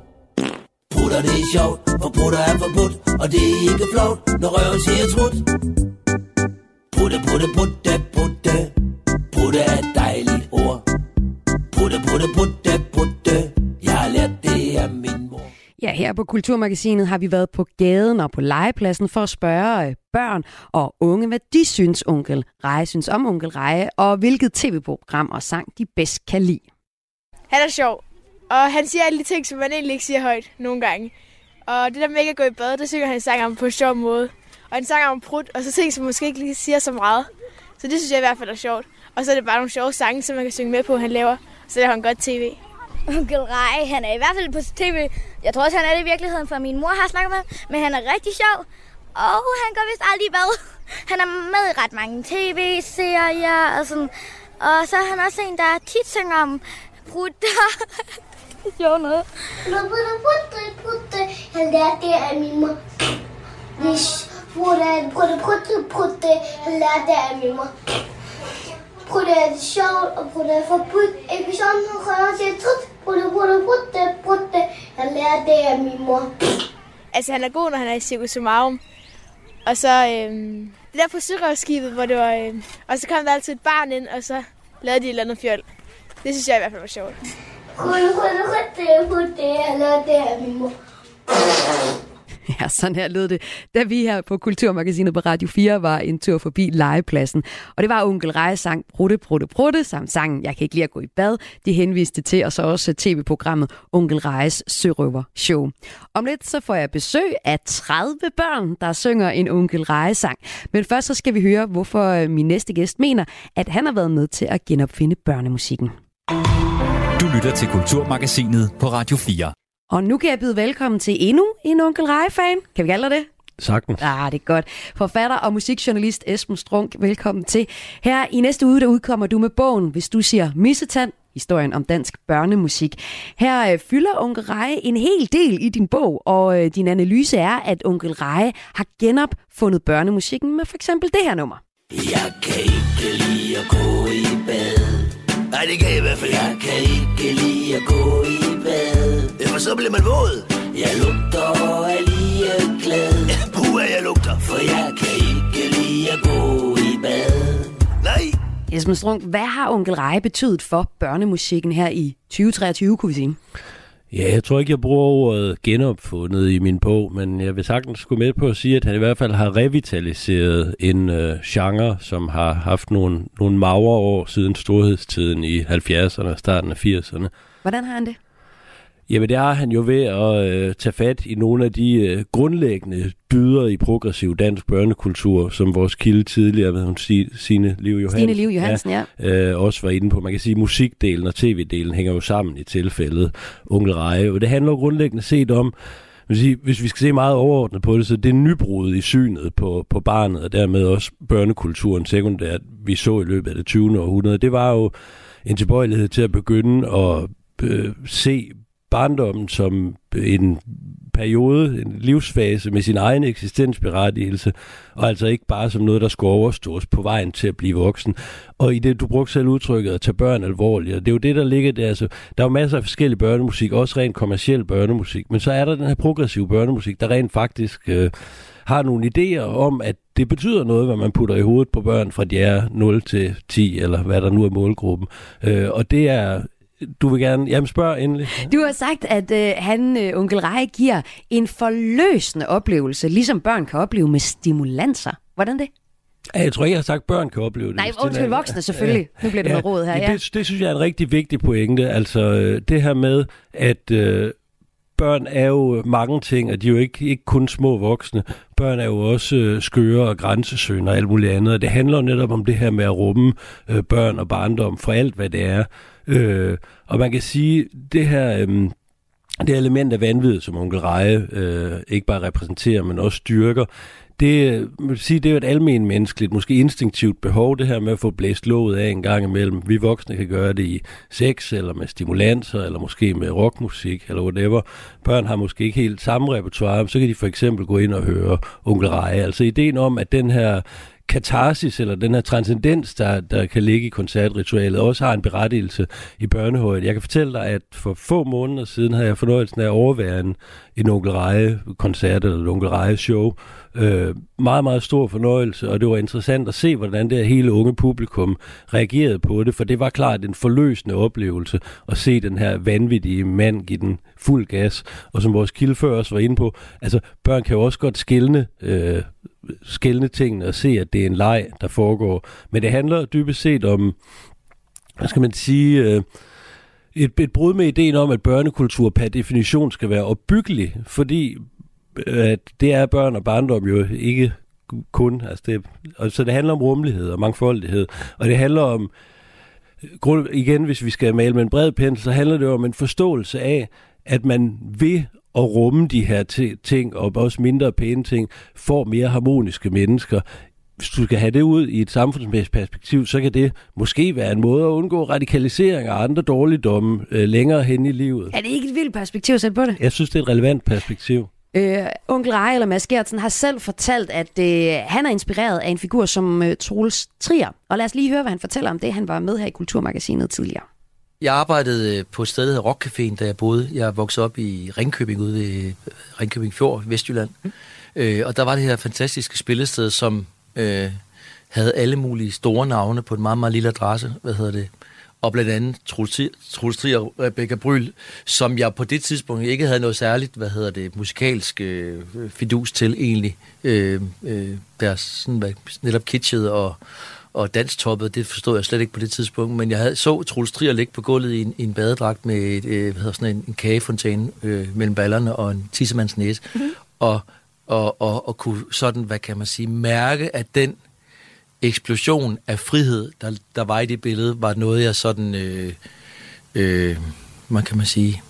Putter det er sjovt, for putter er forbudt. Og det er ikke flot, når røven siger trut. Putte, putte, putte, putte. Putte er et dejligt ord. Putte, putte, putte, putte. Jeg har lært det af min mor. Ja, her på Kulturmagasinet har vi været på gaden og på legepladsen for at spørge øh, børn og unge, hvad de synes onkel Reje synes om onkel Reje, og hvilket tv-program og sang de bedst kan lide. Han er sjov, og han siger alle de ting, som man egentlig ikke siger højt nogle gange. Og det der med ikke at gå i bad, det synger han en sang om på en sjov måde. Og en sang om prut, og så ting, som måske ikke lige siger så meget. Så det synes jeg i hvert fald er sjovt. Og så er det bare nogle sjove sange, som man kan synge med på, han laver. Så det har han godt tv. Onkel Rej, han er i hvert fald på tv. Jeg tror også, han er det i virkeligheden, for min mor har snakket med ham. Men han er rigtig sjov. Og han går vist aldrig i bad. Han er med i ret mange tv-serier og sådan. Og så er han også en, der tit synger om prutter. det er sjovt noget. Han lærte det af min mor. Hvis putte, putte, putte, putte. Han lærte det af min mor. Putte er det sjovt, og putte er forbudt. Episoden har røvet til trut. Putte, putte, putte, putte. Han lærte det af min mor. Altså, han er god, når han er i Circus Sumarum. Og så øhm, det der på sørøvskibet, hvor det var... Øhm, og så kom der altid et barn ind, og så lavede de et eller andet fjol. Det synes jeg i hvert fald var sjovt. Putte, putte, putte, putte. det eller det er min mor. Ja, sådan her lød det, da vi her på Kulturmagasinet på Radio 4 var en tur forbi legepladsen. Og det var onkel Reje sang Brutte, Brutte, Brutte, samt sangen Jeg kan ikke lide at gå i bad. De henviste til, og så også tv-programmet Onkel Rejes Sørøver Show. Om lidt så får jeg besøg af 30 børn, der synger en onkel Reje sang. Men først så skal vi høre, hvorfor øh, min næste gæst mener, at han har været med til at genopfinde børnemusikken. Du lytter til Kulturmagasinet på Radio 4. Og nu kan jeg byde velkommen til endnu en Onkel Rej-fan. Kan vi kalde det? Sagtens. Ah, det er godt. Forfatter og musikjournalist Esben Strunk, velkommen til. Her i næste uge, der udkommer du med bogen, hvis du siger Missetand, historien om dansk børnemusik. Her øh, fylder Onkel Reje en hel del i din bog, og øh, din analyse er, at Onkel Reje har genopfundet børnemusikken med for eksempel det her nummer. Jeg kan ikke lide at gå i bad. Nej, det kan jeg i hvert fald. Jeg kan ikke lide at gå i bad. Ja, for så bliver man våd. Jeg lugter og er lige glad. Ja, puh, jeg lugter. For jeg kan ikke lide at gå i bad. Nej. Esben Strunk, hvad har Onkel Reje betydet for børnemusikken her i 2023, kunne vi sige? Ja, jeg tror ikke, jeg bruger ordet genopfundet i min bog, men jeg vil sagtens gå med på at sige, at han i hvert fald har revitaliseret en øh, genre, som har haft nogle, nogle magre år siden storhedstiden i 70'erne og starten af 80'erne. Hvordan har han det? Jamen det er han jo ved at øh, tage fat i nogle af de øh, grundlæggende dyder i progressiv dansk børnekultur, som vores kilde tidligere, hvad hun sige, Signe Liv Johansen, Stine Liv Johansen, ja. Øh, også var inde på. Man kan sige, at musikdelen og tv-delen hænger jo sammen i tilfældet Onkel Reje. Og det handler grundlæggende set om, hvis vi skal se meget overordnet på det, så det er nybrud i synet på, på barnet, og dermed også børnekulturen sekundært, vi så i løbet af det 20. århundrede, det var jo en tilbøjelighed til at begynde at øh, se barndommen som en periode, en livsfase med sin egen eksistensberettigelse, og altså ikke bare som noget, der skulle overstås på vejen til at blive voksen. Og i det, du brugte selv udtrykket at tage børn alvorligt, og det er jo det, der ligger der. Altså, der er jo masser af forskellige børnemusik, også rent kommersiel børnemusik, men så er der den her progressive børnemusik, der rent faktisk øh, har nogle idéer om, at det betyder noget, hvad man putter i hovedet på børn fra de er 0 til 10, eller hvad der nu er målgruppen. Øh, og det er du vil gerne... Jamen, spørg endelig. Du har sagt, at øh, han, øh, onkel Rej, giver en forløsende oplevelse, ligesom børn kan opleve med stimulanser. Hvordan det? Ja, Jeg tror ikke, jeg har sagt, at børn kan opleve det. Nej, undskyld, voksne selvfølgelig. Nu bliver det noget råd her, ja. Det, det synes jeg er en rigtig vigtig pointe. Altså, øh, det her med, at øh, børn er jo mange ting, og de er jo ikke, ikke kun små voksne. Børn er jo også øh, skøre og grænsesøgende og alt muligt andet. Og det handler jo netop om det her med at rumme øh, børn og barndom for alt, hvad det er. Øh, og man kan sige, det her... Øh, det element af vanvid, som onkel Reje øh, ikke bare repræsenterer, men også styrker, det, man vil sige, det er jo et almen menneskeligt, måske instinktivt behov, det her med at få blæst låget af en gang imellem. Vi voksne kan gøre det i sex, eller med stimulanser, eller måske med rockmusik, eller whatever. Børn har måske ikke helt samme repertoire, så kan de for eksempel gå ind og høre onkel Reje. Altså ideen om, at den her katarsis, eller den her transcendens, der, der kan ligge i koncertritualet, også har en berettigelse i børnehøjde. Jeg kan fortælle dig, at for få måneder siden havde jeg fornøjelsen af at overvære en, en onkel Reje-koncert, eller et onkel Reje-show. Øh, meget, meget stor fornøjelse, og det var interessant at se, hvordan det her hele unge publikum reagerede på det, for det var klart en forløsende oplevelse at se den her vanvittige mand give den fuld gas, og som vores kilde før også var inde på, altså børn kan jo også godt skælne øh, skælne tingene og se, at det er en leg, der foregår. Men det handler dybest set om, hvad skal man sige, øh, et, et brud med ideen om, at børnekultur per definition skal være opbyggelig, fordi øh, at det er børn og barndom jo ikke kun. Altså det, og så det handler om rummelighed og mangfoldighed, og det handler om, grund, igen hvis vi skal male med en bred pensel, så handler det om en forståelse af, at man ved at rumme de her ting, og også mindre pæne ting, får mere harmoniske mennesker. Hvis du skal have det ud i et samfundsmæssigt perspektiv, så kan det måske være en måde at undgå radikalisering og andre dårligdomme øh, længere hen i livet. Er det ikke et vildt perspektiv at sætte på det? Jeg synes, det er et relevant perspektiv. Øh, onkel Rej eller Mads Gertsen har selv fortalt, at øh, han er inspireret af en figur som øh, Troels Trier. Og lad os lige høre, hvad han fortæller om det. Han var med her i Kulturmagasinet tidligere. Jeg arbejdede øh, på et sted, der hedder Rockcaféen, da jeg boede. Jeg voksede op i Ringkøbing ude ved øh, Ringkøbing Fjord, Vestjylland. Mm. Øh, og der var det her fantastiske spillested, som øh, havde alle mulige store navne på en meget, meget lille adresse. Hvad hedder det? Og blandt andet Troels Trier og Rebecca Bryl, som jeg på det tidspunkt ikke havde noget særligt, hvad hedder det, musikalsk øh, fidus til egentlig. Øh, øh, deres sådan, hvad, netop kitschet og, og danstoppet, det forstod jeg slet ikke på det tidspunkt, men jeg havde, så Troels Trier ligge på gulvet i en, i en badedragt med et, øh, hvad hedder sådan en, en kagefontæne øh, mellem ballerne og en tissemands næse, mm-hmm. og, og, og, og kunne sådan, hvad kan man sige, mærke, at den eksplosion af frihed, der, der var i det billede, var noget, jeg sådan, øh, øh, man kan man sige,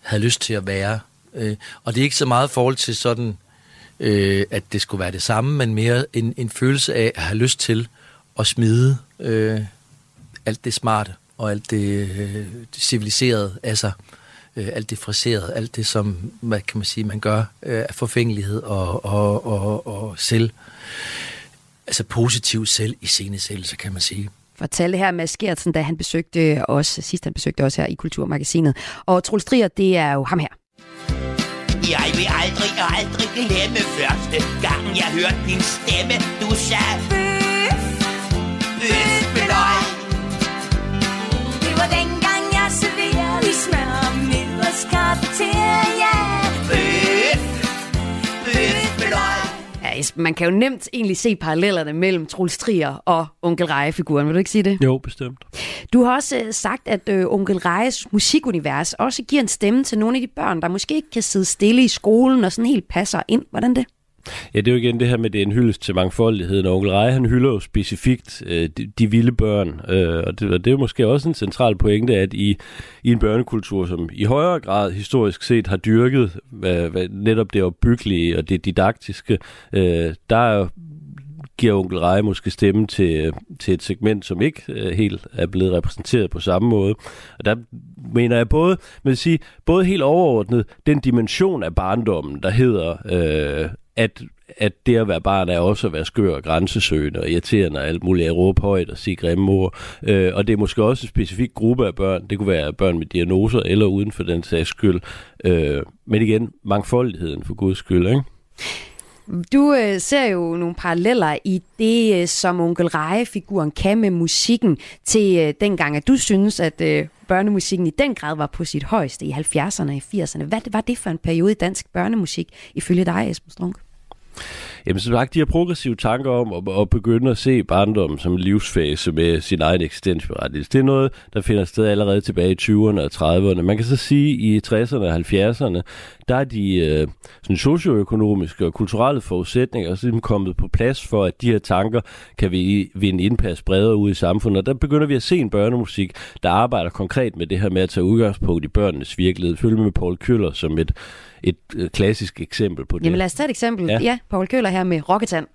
havde lyst til at være. Øh, og det er ikke så meget i forhold til sådan, øh, at det skulle være det samme, men mere en, en følelse af at have lyst til at smide øh, alt det smarte og alt det, øh, det civiliserede af sig. Øh, alt det friserede, alt det, som hvad kan man sige, man gør øh, af forfængelighed og, og, og, og selv, altså positiv selv i scenesættelse, kan man sige. Fortalte her Mads Gertsen, da han besøgte os, sidst han besøgte os her i Kulturmagasinet. Og Troels Trier, det er jo ham her. Jeg vil aldrig og aldrig glemme første gang jeg hørte din stemme Du sagde Bøf Bøf med Bøfs Cafeteria. Bøf. Bøf med løg. Ja, man kan jo nemt egentlig se parallellerne mellem Troels Trier og Onkel Reje-figuren. Vil du ikke sige det? Jo, bestemt. Du har også øh, sagt, at øh, Onkel Rejes musikunivers også giver en stemme til nogle af de børn, der måske ikke kan sidde stille i skolen og sådan helt passer ind. Hvordan det? Ja, det er jo igen det her med, det er en hyldest til mangfoldigheden. Og onkel Rej, han hylder jo specifikt øh, de, de vilde børn. Øh, og, det, og det er måske også en central pointe, at i, i en børnekultur, som i højere grad historisk set har dyrket hvad, hvad, netop det opbyggelige og det didaktiske, øh, der er giver onkel Reje måske stemme til, til et segment, som ikke øh, helt er blevet repræsenteret på samme måde. Og der mener jeg både, vil sige, både helt overordnet, den dimension af barndommen, der hedder, øh, at at det at være barn er også at være skør og grænsesøgende og irriterende og alt muligt at råbe højt og sige grimme ord. Øh, og det er måske også en specifik gruppe af børn. Det kunne være børn med diagnoser eller uden for den sags skyld. Øh, men igen, mangfoldigheden for guds skyld, ikke? Du øh, ser jo nogle paralleller i det, øh, som onkel Reje-figuren kan med musikken til øh, dengang, at du synes, at øh, børnemusikken i den grad var på sit højeste i 70'erne og 80'erne. Hvad var det for en periode i dansk børnemusik, ifølge dig, Esben Strunk? Jamen som sagt, de har progressive tanker om at, at begynde at se barndommen som en livsfase med sin egen eksistensberettigelse. Det er noget, der finder sted allerede tilbage i 20'erne og 30'erne. Man kan så sige, at i 60'erne og 70'erne, der er de øh, sådan socioøkonomiske og kulturelle forudsætninger også ligesom kommet på plads for, at de her tanker kan vi vinde indpas bredere ud i samfundet. Og der begynder vi at se en børnemusik, der arbejder konkret med det her med at tage udgangspunkt i børnenes virkelighed. Følge med Paul Køller som et et øh, klassisk eksempel på det. Jamen lad os tage et eksempel. Ja, ja Paul Køller her med Rocketand.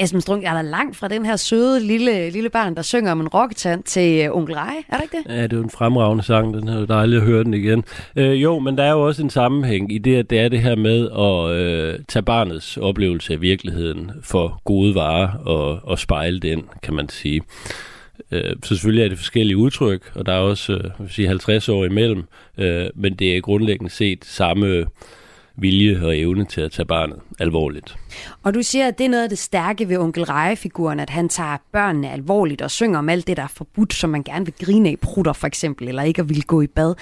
Esben Strunk er der langt fra den her søde lille, lille barn, der synger om en rocketand til øh, onkel Rej. Er det ikke det? Ja, det er jo en fremragende sang. Den er jo at høre den igen. Øh, jo, men der er jo også en sammenhæng i det, at det er det her med at øh, tage barnets oplevelse af virkeligheden for gode varer og, og spejle den, kan man sige. Øh, så selvfølgelig er det forskellige udtryk, og der er også øh, sige 50 år imellem, øh, men det er grundlæggende set samme vilje og evne til at tage barnet alvorligt. Og du siger, at det er noget af det stærke ved onkel Reje-figuren, at han tager børnene alvorligt og synger om alt det, der er forbudt, som man gerne vil grine af, prutter for eksempel, eller ikke at ville gå i bad.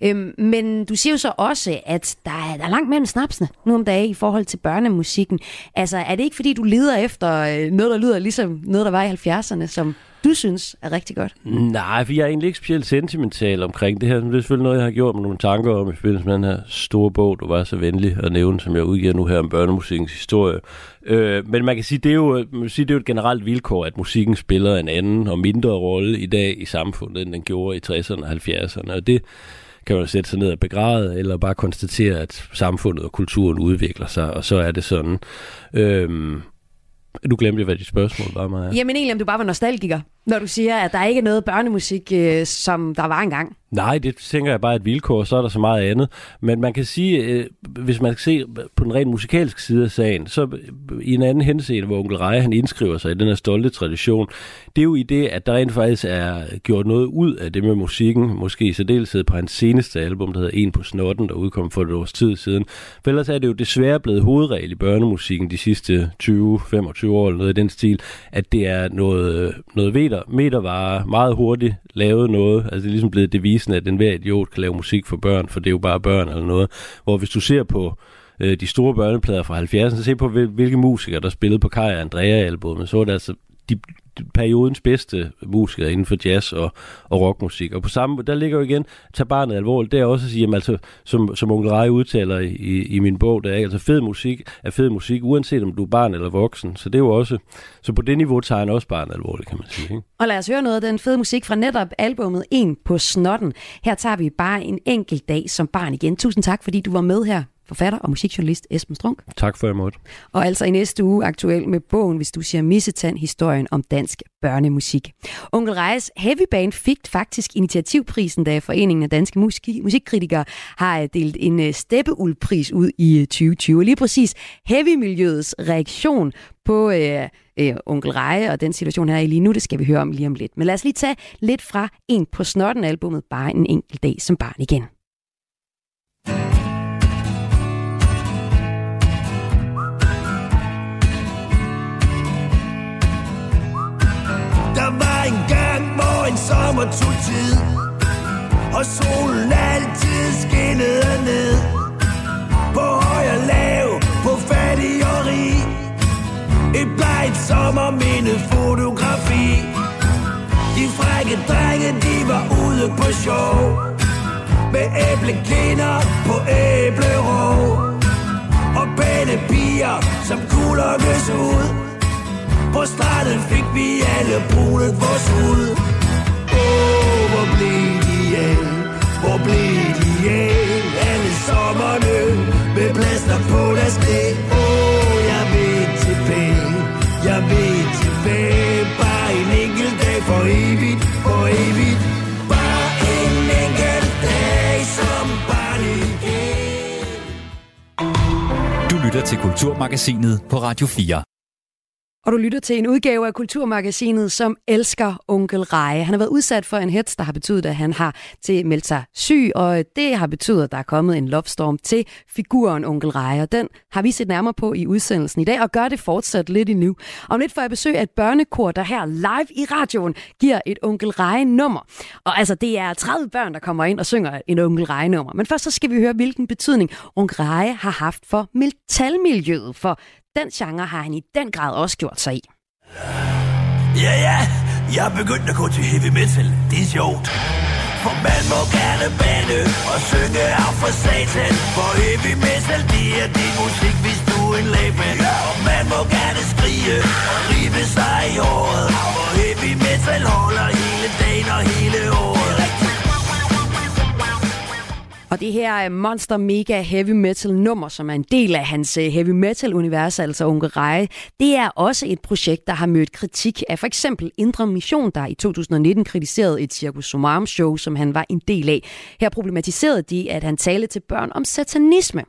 Øhm, men du siger jo så også, at der er, der er langt mellem snapsene nu om dagen i forhold til børnemusikken. Altså, er det ikke fordi, du leder efter øh, noget, der lyder ligesom noget, der var i 70'erne, som du synes er rigtig godt? Nej, for jeg er egentlig ikke specielt sentimental omkring det her. Men det er selvfølgelig noget, jeg har gjort med nogle tanker om i forbindelse med den her store bog, du var så venlig at nævne, som jeg udgiver nu her om børnemusikkens historie. Øh, men man kan sige, det er jo, man kan sige, det er jo et generelt vilkår, at musikken spiller en anden og mindre rolle i dag i samfundet, end den gjorde i 60'erne og 70'erne. Og det kan man sætte sig ned og begræde, eller bare konstatere, at samfundet og kulturen udvikler sig, og så er det sådan. Øh, du glemte, hvad dit spørgsmål var, Maja. Jamen egentlig, om du bare var nostalgiker, når du siger, at der ikke er noget børnemusik, øh, som der var engang. Nej, det tænker jeg bare er et vilkår, så er der så meget andet. Men man kan sige, øh, hvis man kan se på den rent musikalske side af sagen, så i en anden henseende, hvor onkel Reje, han indskriver sig i den her stolte tradition, det er jo i det, at der rent faktisk er gjort noget ud af det med musikken, måske i særdeleshed på hans seneste album, der hedder En på snotten, der udkom for et års tid siden. For ellers er det jo desværre blevet hovedregel i børnemusikken de sidste 20-25 år, eller noget i den stil, at det er noget, noget meter, metervare, meget hurtigt lavet noget, altså det er ligesom blevet devisen, at enhver idiot kan lave musik for børn, for det er jo bare børn eller noget. Hvor hvis du ser på øh, de store børneplader fra 70'erne, så se på hvilke musikere, der spillede på Kaj og Andrea-albumet, så var det altså de, periodens bedste musikere inden for jazz og, og rockmusik. Og på samme der ligger jo igen, tag barnet alvorligt, det er også at sige, jamen, altså, som, som onkel Rej udtaler i, i, i min bog, der er altså fed musik er fed musik, uanset om du er barn eller voksen. Så det er jo også, så på det niveau tager han også barnet alvorligt, kan man sige. Ikke? Og lad os høre noget af den fede musik fra netop albumet En på snotten. Her tager vi bare en enkelt dag som barn igen. Tusind tak, fordi du var med her forfatter og musikjournalist Esben Strunk. Tak for, måtte. Og altså i næste uge aktuel med bogen, hvis du siger Missetand, historien om dansk børnemusik. Onkel Rejes Heavy Band fik faktisk initiativprisen, da Foreningen af Danske Musik- Musikkritikere har delt en øh, steppeuldpris ud i 2020. Øh, lige præcis heavy-miljøets reaktion på øh, øh, onkel Reje og den situation her i lige nu, det skal vi høre om lige om lidt. Men lad os lige tage lidt fra en på snotten albumet, bare en enkelt dag som barn igen. Engang var en sommer tog tid Og solen altid skinnede ned. På høj og lav, på fattig og rig. Et blegt sommerminde fotografi. De frække drenge, de var ude på show Med æblekinder på æblerå Og pæne piger, som kulokkes ud på stranden fik vi alle brunet vores hud. Åh, oh, hvor blev de af? Hvor blev de af? Alle sommerne med plaster på deres knæ. Åh, oh, jeg vil tilbage. Jeg vil tilbage. Bare en enkelt dag for evigt, for evigt. Bare en enkelt dag som barn igen. Du lytter til Kulturmagasinet på Radio 4. Og du lytter til en udgave af Kulturmagasinet, som elsker onkel Reje. Han har været udsat for en hets, der har betydet, at han har til meldt sig syg, og det har betydet, at der er kommet en lovstorm til figuren onkel Reje. Og den har vi set nærmere på i udsendelsen i dag, og gør det fortsat lidt endnu. Om lidt får jeg besøg af et børnekor, der her live i radioen giver et onkel Reje-nummer. Og altså, det er 30 børn, der kommer ind og synger en onkel Reje-nummer. Men først så skal vi høre, hvilken betydning onkel Reje har haft for metalmiljøet, for den genre har han i den grad også gjort sig i. Ja, ja, jeg er begyndt at gå til heavy metal. Det er sjovt. For man må gerne bande og synge af for satan. For heavy metal, det er din musik, hvis du er en lægmand. Og man må gerne skrige og rive sig i håret. For heavy metal holder hele dagen og hele Og det her er Monster Mega Heavy Metal nummer, som er en del af hans øh, heavy metal univers, altså Ungereje, det er også et projekt, der har mødt kritik af for eksempel Indre Mission, der i 2019 kritiserede et Circus Sumarum show, som han var en del af. Her problematiserede de, at han talte til børn om satanisme.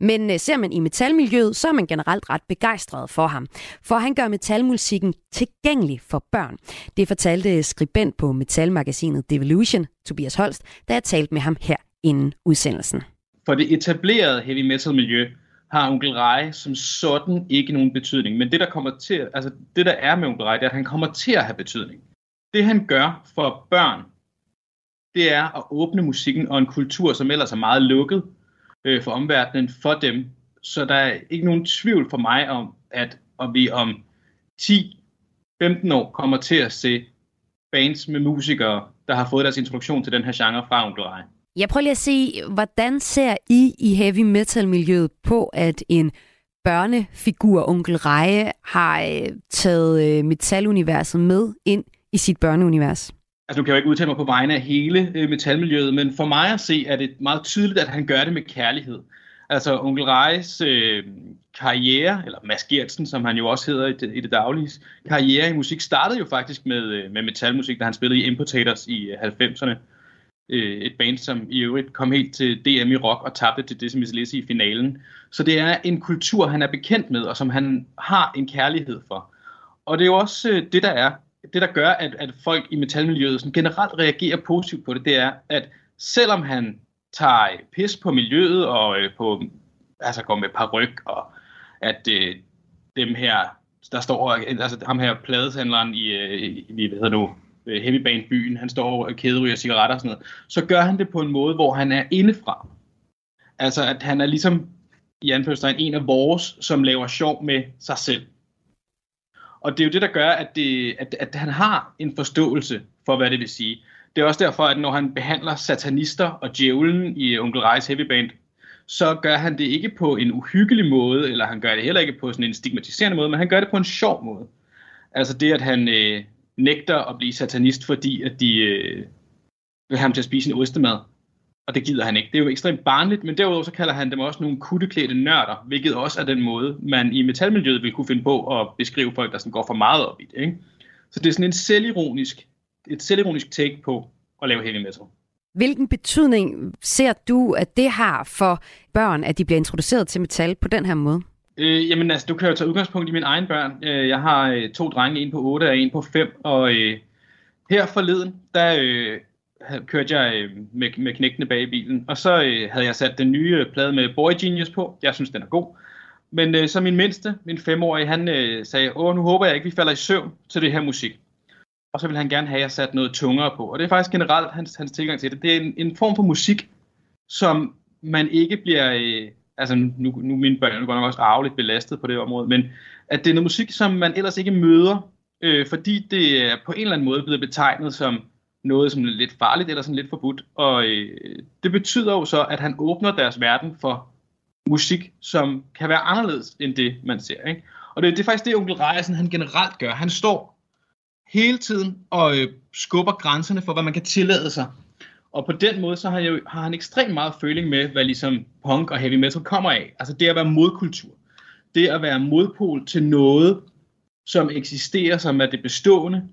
Men øh, ser man i metalmiljøet, så er man generelt ret begejstret for ham. For han gør metalmusikken tilgængelig for børn. Det fortalte skribent på metalmagasinet Devolution, Tobias Holst, da jeg talte med ham her inden udsendelsen. For det etablerede heavy metal miljø har onkel Rej som sådan ikke nogen betydning. Men det der kommer til, altså det der er med onkel Rej, det er, at han kommer til at have betydning. Det han gør for børn, det er at åbne musikken og en kultur, som ellers er meget lukket øh, for omverdenen, for dem. Så der er ikke nogen tvivl for mig om, at om vi om 10-15 år kommer til at se bands med musikere, der har fået deres introduktion til den her genre fra onkel Rej. Jeg prøver lige at se, hvordan ser I i heavy metal miljøet på, at en børnefigur, onkel Reje, har øh, taget øh, metaluniverset med ind i sit børneunivers? Altså nu kan jeg jo ikke udtale mig på vegne af hele øh, metalmiljøet, men for mig at se er det meget tydeligt, at han gør det med kærlighed. Altså onkel Rejes øh, karriere, eller Mads Gertsen, som han jo også hedder i det, i det daglige, karriere i musik startede jo faktisk med, øh, med metalmusik, da han spillede i Importators i øh, 90'erne øh, et band, som i øvrigt kom helt til DM i rock og tabte til Decimus Lizzy i finalen. Så det er en kultur, han er bekendt med, og som han har en kærlighed for. Og det er jo også øh, det, der er, det der gør, at, at folk i metalmiljøet sådan generelt reagerer positivt på det, det er, at selvom han tager øh, pis på miljøet og øh, på, altså går med paryk, og at øh, dem her, der står, altså ham her pladeshandleren i, øh, i hvad hedder nu, øh, Heavy Band byen, han står og kæderyger cigaretter og sådan noget, så gør han det på en måde, hvor han er indefra. Altså at han er ligesom i anførselstegn en af vores, som laver sjov med sig selv. Og det er jo det, der gør, at, det, at, at han har en forståelse for, hvad det vil sige. Det er også derfor, at når han behandler satanister og djævlen i Onkel Reis Heavy Band, så gør han det ikke på en uhyggelig måde, eller han gør det heller ikke på sådan en stigmatiserende måde, men han gør det på en sjov måde. Altså det, at han øh, nægter at blive satanist, fordi at de øh, vil have ham til at spise en ostemad. Og det gider han ikke. Det er jo ekstremt barnligt, men derudover så kalder han dem også nogle kutteklædte nørder, hvilket også er den måde, man i metalmiljøet vil kunne finde på at beskrive folk, der sådan går for meget op i det. Ikke? Så det er sådan en selvironisk, et selvironisk take på at lave heavy metal. Hvilken betydning ser du, at det har for børn, at de bliver introduceret til metal på den her måde? Øh, jamen altså, du kan jo tage udgangspunkt i mine egne børn. Øh, jeg har øh, to drenge, en på 8 og en på 5, og øh, her forleden, der øh, kørte jeg øh, med, med knægtene bag i bilen, og så øh, havde jeg sat den nye øh, plade med Boy Genius på. Jeg synes, den er god. Men øh, så min mindste, min femårige, han øh, sagde, åh, nu håber jeg ikke, vi falder i søvn til det her musik. Og så vil han gerne have, at jeg sat noget tungere på. Og det er faktisk generelt hans, hans tilgang til det. Det er en, en form for musik, som man ikke bliver... Øh, altså nu, nu er mine børn jo godt nok også arveligt belastet på det område, men at det er noget musik, som man ellers ikke møder, øh, fordi det er på en eller anden måde blevet betegnet som noget som er lidt farligt eller sådan lidt forbudt. Og øh, det betyder jo så, at han åbner deres verden for musik, som kan være anderledes end det, man ser. Ikke? Og det, det er faktisk det, onkel Rejersen han generelt gør. Han står hele tiden og øh, skubber grænserne for, hvad man kan tillade sig. Og på den måde, så har, han, jo- har han ekstremt meget føling med, hvad ligesom punk og heavy metal kommer af. Altså det at være modkultur. Det at være modpol til noget, som eksisterer, som er det bestående,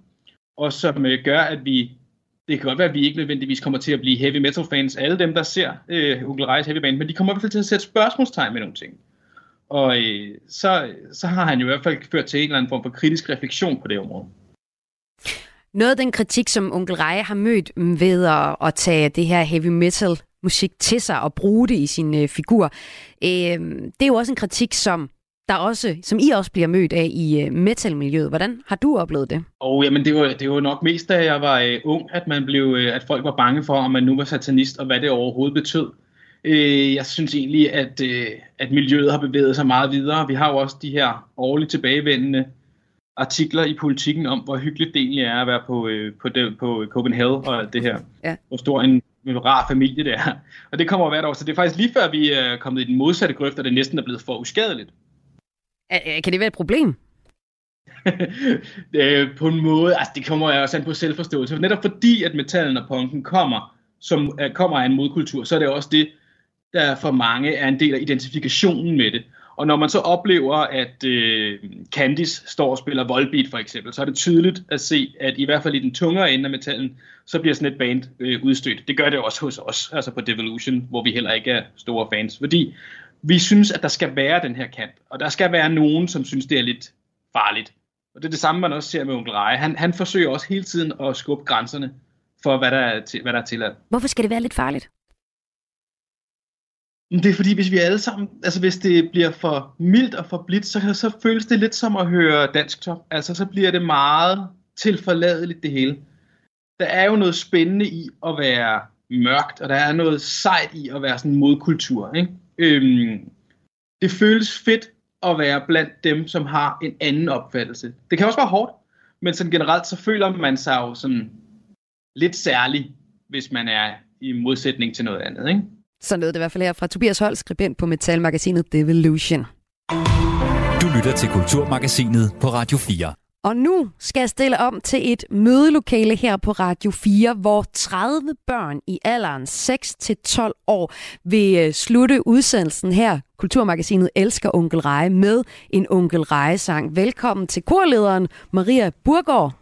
og som øh, gør, at vi, det kan godt være, at vi ikke nødvendigvis kommer til at blive heavy metal fans, alle dem, der ser øh, Onkel Reis heavy band, men de kommer i hvert fald til at sætte spørgsmålstegn med nogle ting. Og øh, så, så har han jo i hvert fald ført til en eller anden form for kritisk refleksion på det område. Noget af den kritik, som onkel Reje har mødt mm, ved at, at tage det her heavy metal musik til sig og bruge det i sin øh, figur, øh, det er jo også en kritik, som der også, som I også bliver mødt af i øh, metalmiljøet. Hvordan har du oplevet det? Og jamen, det var, det var nok mest, da jeg var øh, ung, at man blev, øh, at folk var bange for, om man nu var satanist, og hvad det overhovedet betød. Øh, jeg synes egentlig, at, øh, at miljøet har bevæget sig meget videre. Vi har jo også de her årligt tilbagevendende artikler i politikken om, hvor hyggeligt det egentlig er at være på, øh, på, det, på Copenhagen og alt det her. Ja. Hvor stor en, en rar familie det er. Og det kommer hvert år, så det er faktisk lige før, vi er kommet i den modsatte grøft, og det næsten er blevet for uskadeligt. Kan det være et problem? øh, på en måde, altså det kommer jeg også an på selvforståelse. For netop fordi, at metallen og punken kommer, som uh, kommer af en modkultur, så er det også det, der for mange er en del af identifikationen med det. Og når man så oplever, at øh, Candice står og spiller Volbeat for eksempel, så er det tydeligt at se, at i hvert fald i den tungere ende af metallen, så bliver sådan et band øh, udstødt. Det gør det også hos os, altså på Devolution, hvor vi heller ikke er store fans. Fordi vi synes, at der skal være den her kant, og der skal være nogen, som synes, det er lidt farligt. Og det er det samme, man også ser med onkel Reje. Han, han forsøger også hele tiden at skubbe grænserne for, hvad der er, til, hvad der er tilladt. Hvorfor skal det være lidt farligt? Men Det er fordi, hvis vi alle sammen, altså hvis det bliver for mildt og for blidt, så, så føles det lidt som at høre dansk top. Altså så bliver det meget tilforladeligt det hele. Der er jo noget spændende i at være mørkt, og der er noget sejt i at være sådan en modkultur. Ikke? Øhm, det føles fedt at være blandt dem, som har en anden opfattelse. Det kan også være hårdt, men sådan generelt så føler man sig jo sådan lidt særlig, hvis man er i modsætning til noget andet. Ikke? Så lød det i hvert fald her fra Tobias Holst, skribent på metalmagasinet Devolution. Du lytter til Kulturmagasinet på Radio 4. Og nu skal jeg stille om til et mødelokale her på Radio 4, hvor 30 børn i alderen 6-12 år vil øh, slutte udsendelsen her. Kulturmagasinet Elsker Onkel Reje med en Onkel Reje-sang. Velkommen til korlederen Maria Burgård.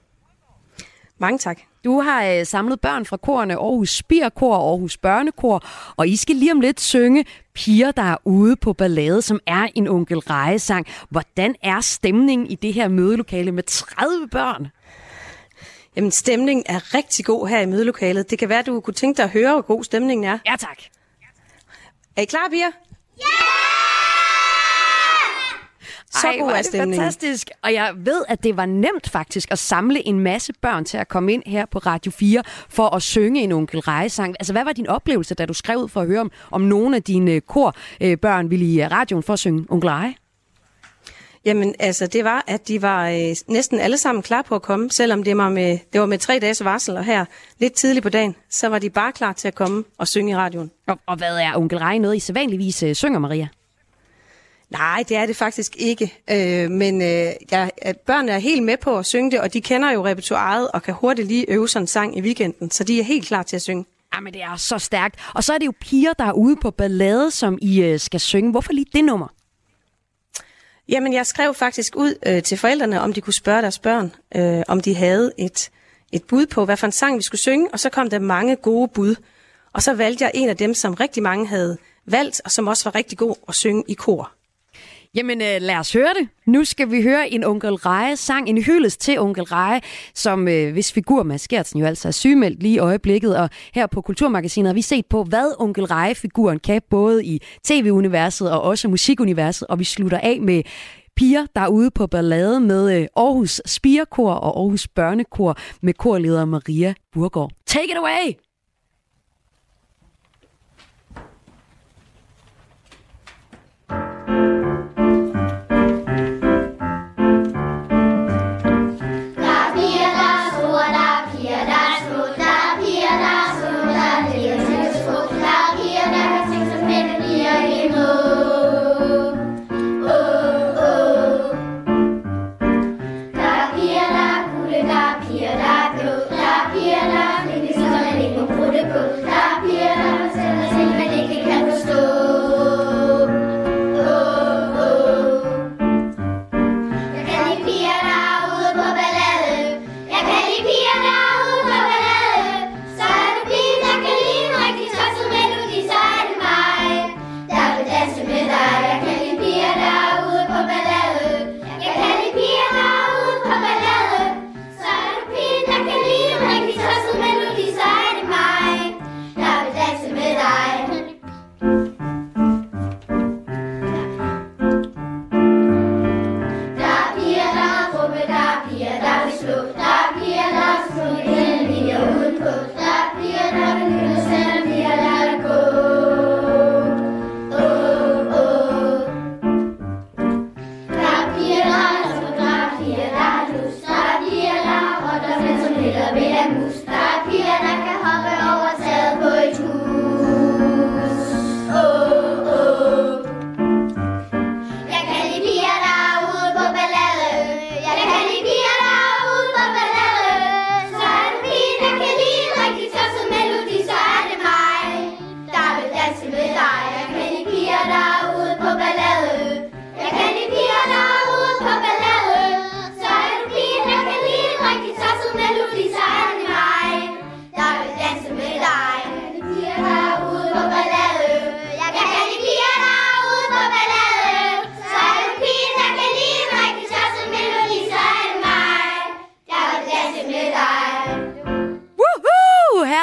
Mange tak. Du har øh, samlet børn fra korerne Aarhus Spirkor og Aarhus Børnekor, og I skal lige om lidt synge Piger, der er ude på ballade, som er en onkel Reje-sang. Hvordan er stemningen i det her mødelokale med 30 børn? Jamen, stemningen er rigtig god her i mødelokalet. Det kan være, du kunne tænke dig at høre, hvor god stemningen er. Ja, tak. Er I klar, piger? Så Ej, god er det stemningen. fantastisk. Og jeg ved, at det var nemt faktisk at samle en masse børn til at komme ind her på Radio 4 for at synge en onkel Reje-sang. Altså, hvad var din oplevelse, da du skrev ud for at høre om, om nogle af dine korbørn ville i radioen for at synge onkel Reje? Jamen, altså, det var, at de var øh, næsten alle sammen klar på at komme, selvom det var, med, det var med tre dages varsel, og her lidt tidligt på dagen, så var de bare klar til at komme og synge i radioen. Og, og hvad er onkel Reje noget, I sædvanligvis øh, synger, Maria? Nej, det er det faktisk ikke. Øh, men øh, jeg, børnene er helt med på at synge det, og de kender jo repertoireet og kan hurtigt lige øve sådan en sang i weekenden, så de er helt klar til at synge. Jamen, det er så stærkt. Og så er det jo piger, der er ude på ballade, som I øh, skal synge. Hvorfor lige det nummer? Jamen, jeg skrev faktisk ud øh, til forældrene, om de kunne spørge deres børn, øh, om de havde et, et bud på, hvad for en sang vi skulle synge, og så kom der mange gode bud. Og så valgte jeg en af dem, som rigtig mange havde valgt, og som også var rigtig god at synge i kor. Jamen øh, lad os høre det. Nu skal vi høre en onkel Reje sang, en hyldest til onkel Reje, som øh, hvis figur Mads Gertsen jo altså er sygemeldt lige i øjeblikket. Og her på Kulturmagasinet har vi set på, hvad onkel Reje-figuren kan, både i tv-universet og også musikuniverset. Og vi slutter af med piger, der er ude på ballade med øh, Aarhus Spirekor og Aarhus Børnekor med korleder Maria Burgård. Take it away!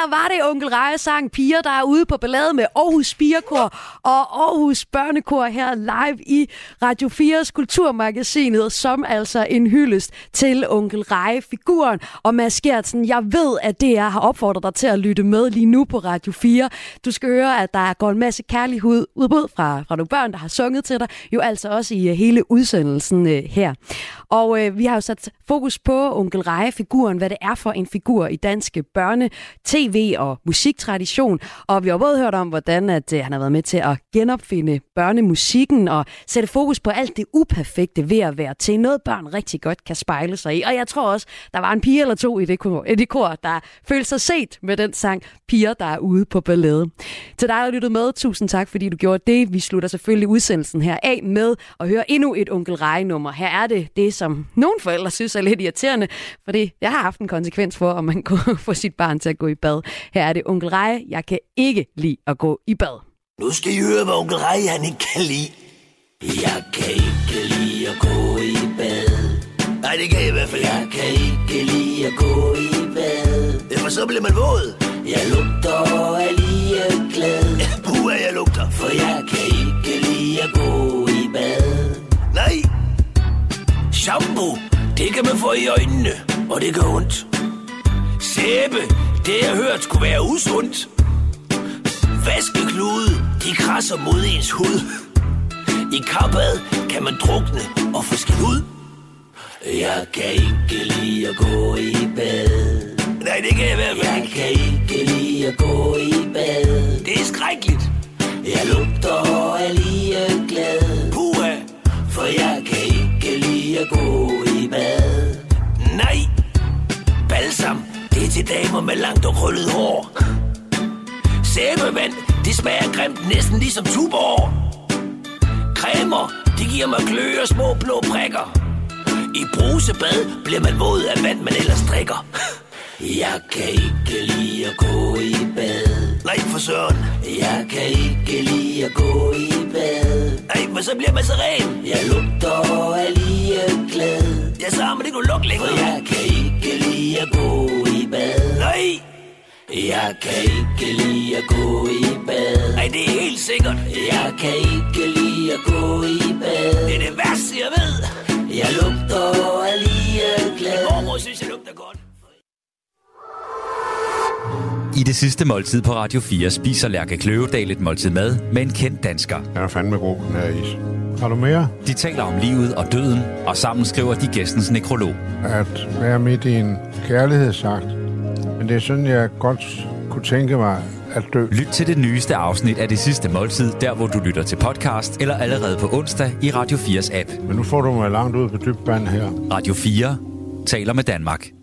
Woohoo! Var det onkel Reje sang Piger, der er ude på ballade med Aarhus Spirekor og Aarhus Børnekor her live i Radio 4's Kulturmagasinet, som altså en hyldest til onkel Reje-figuren. Og Mads Gertsen, jeg ved, at DR har opfordret dig til at lytte med lige nu på Radio 4. Du skal høre, at der går en masse kærlighed udbud fra, fra nogle børn, der har sunget til dig, jo altså også i øh, hele udsendelsen øh, her. Og øh, vi har jo sat fokus på onkel Reje-figuren, hvad det er for en figur i danske børne, tv og musiktradition. Og vi har både hørt om, hvordan at, øh, han har været med til at genopfinde børnemusikken og sætte fokus på alt det uperfekte ved at være til noget, børn rigtig godt kan spejle sig i. Og jeg tror også, der var en pige eller to i det kor, i det kor der følte sig set med den sang Piger, der er ude på ballade. Til dig, der har lyttet med, tusind tak, fordi du gjorde det. Vi slutter selvfølgelig udsendelsen her af med at høre endnu et onkel Rej-nummer. Her er det det, som nogle forældre synes er lidt irriterende, fordi jeg har haft en konsekvens for, om man kunne få sit barn til at gå i bad. Her er det onkel Rej. Jeg kan ikke lide at gå i bad. Nu skal I høre, hvad onkel Rej han ikke kan lide. Jeg kan ikke lide at gå i bad. Nej, det kan jeg i hvert fald Jeg kan ikke lide at gå i bad. Ja, for så bliver man våd. Jeg lugter og er lige glad. Ja, puha, jeg lugter. For jeg kan ikke lide at gå i bad. Nej. Shampoo, det kan man få i øjnene, og det gør ondt. Sæbe, det jeg hørt skulle være usundt. Vaskeklude, de krasser mod ens hud. I kappad kan man drukne og få skidt ud. Jeg kan ikke lide at gå i bad. Nej, det kan jeg i hvert fald Jeg kan ikke lide at gå i bad. Det er skrækkeligt. Med langt og krøllet hår. Sæbevand, det smager grimt næsten ligesom tuborg. Cremer, det giver mig glø og små blå prikker. I brusebad bliver man våd af vand, man ellers drikker. Jeg kan ikke lide at gå i bad. Nej, for søren. Jeg kan ikke lide at gå i bad. Ej, men så bliver man så ren. Jeg lugter af lige glad. Ja, så har man ikke nogen lugt længere. For jeg kan ikke lide at gå i bad. Nej. Jeg kan ikke lide at gå i bad. Nej, det er helt sikkert. Jeg kan ikke lide at gå i bad. Det er det værste, jeg ved. Jeg lugter af lige glad. Min mormor synes, jeg lugter godt. I det sidste måltid på Radio 4 spiser Lærke Kløvedal et måltid mad med en kendt dansker. Jeg er fandme god, den her is. Har du mere? De taler om livet og døden, og sammen skriver de gæstens nekrolog. At være midt i en kærlighedsakt. Men det er sådan, jeg godt kunne tænke mig at dø. Lyt til det nyeste afsnit af det sidste måltid, der hvor du lytter til podcast, eller allerede på onsdag i Radio 4's app. Men nu får du mig langt ud på dybt vand her. Radio 4 taler med Danmark.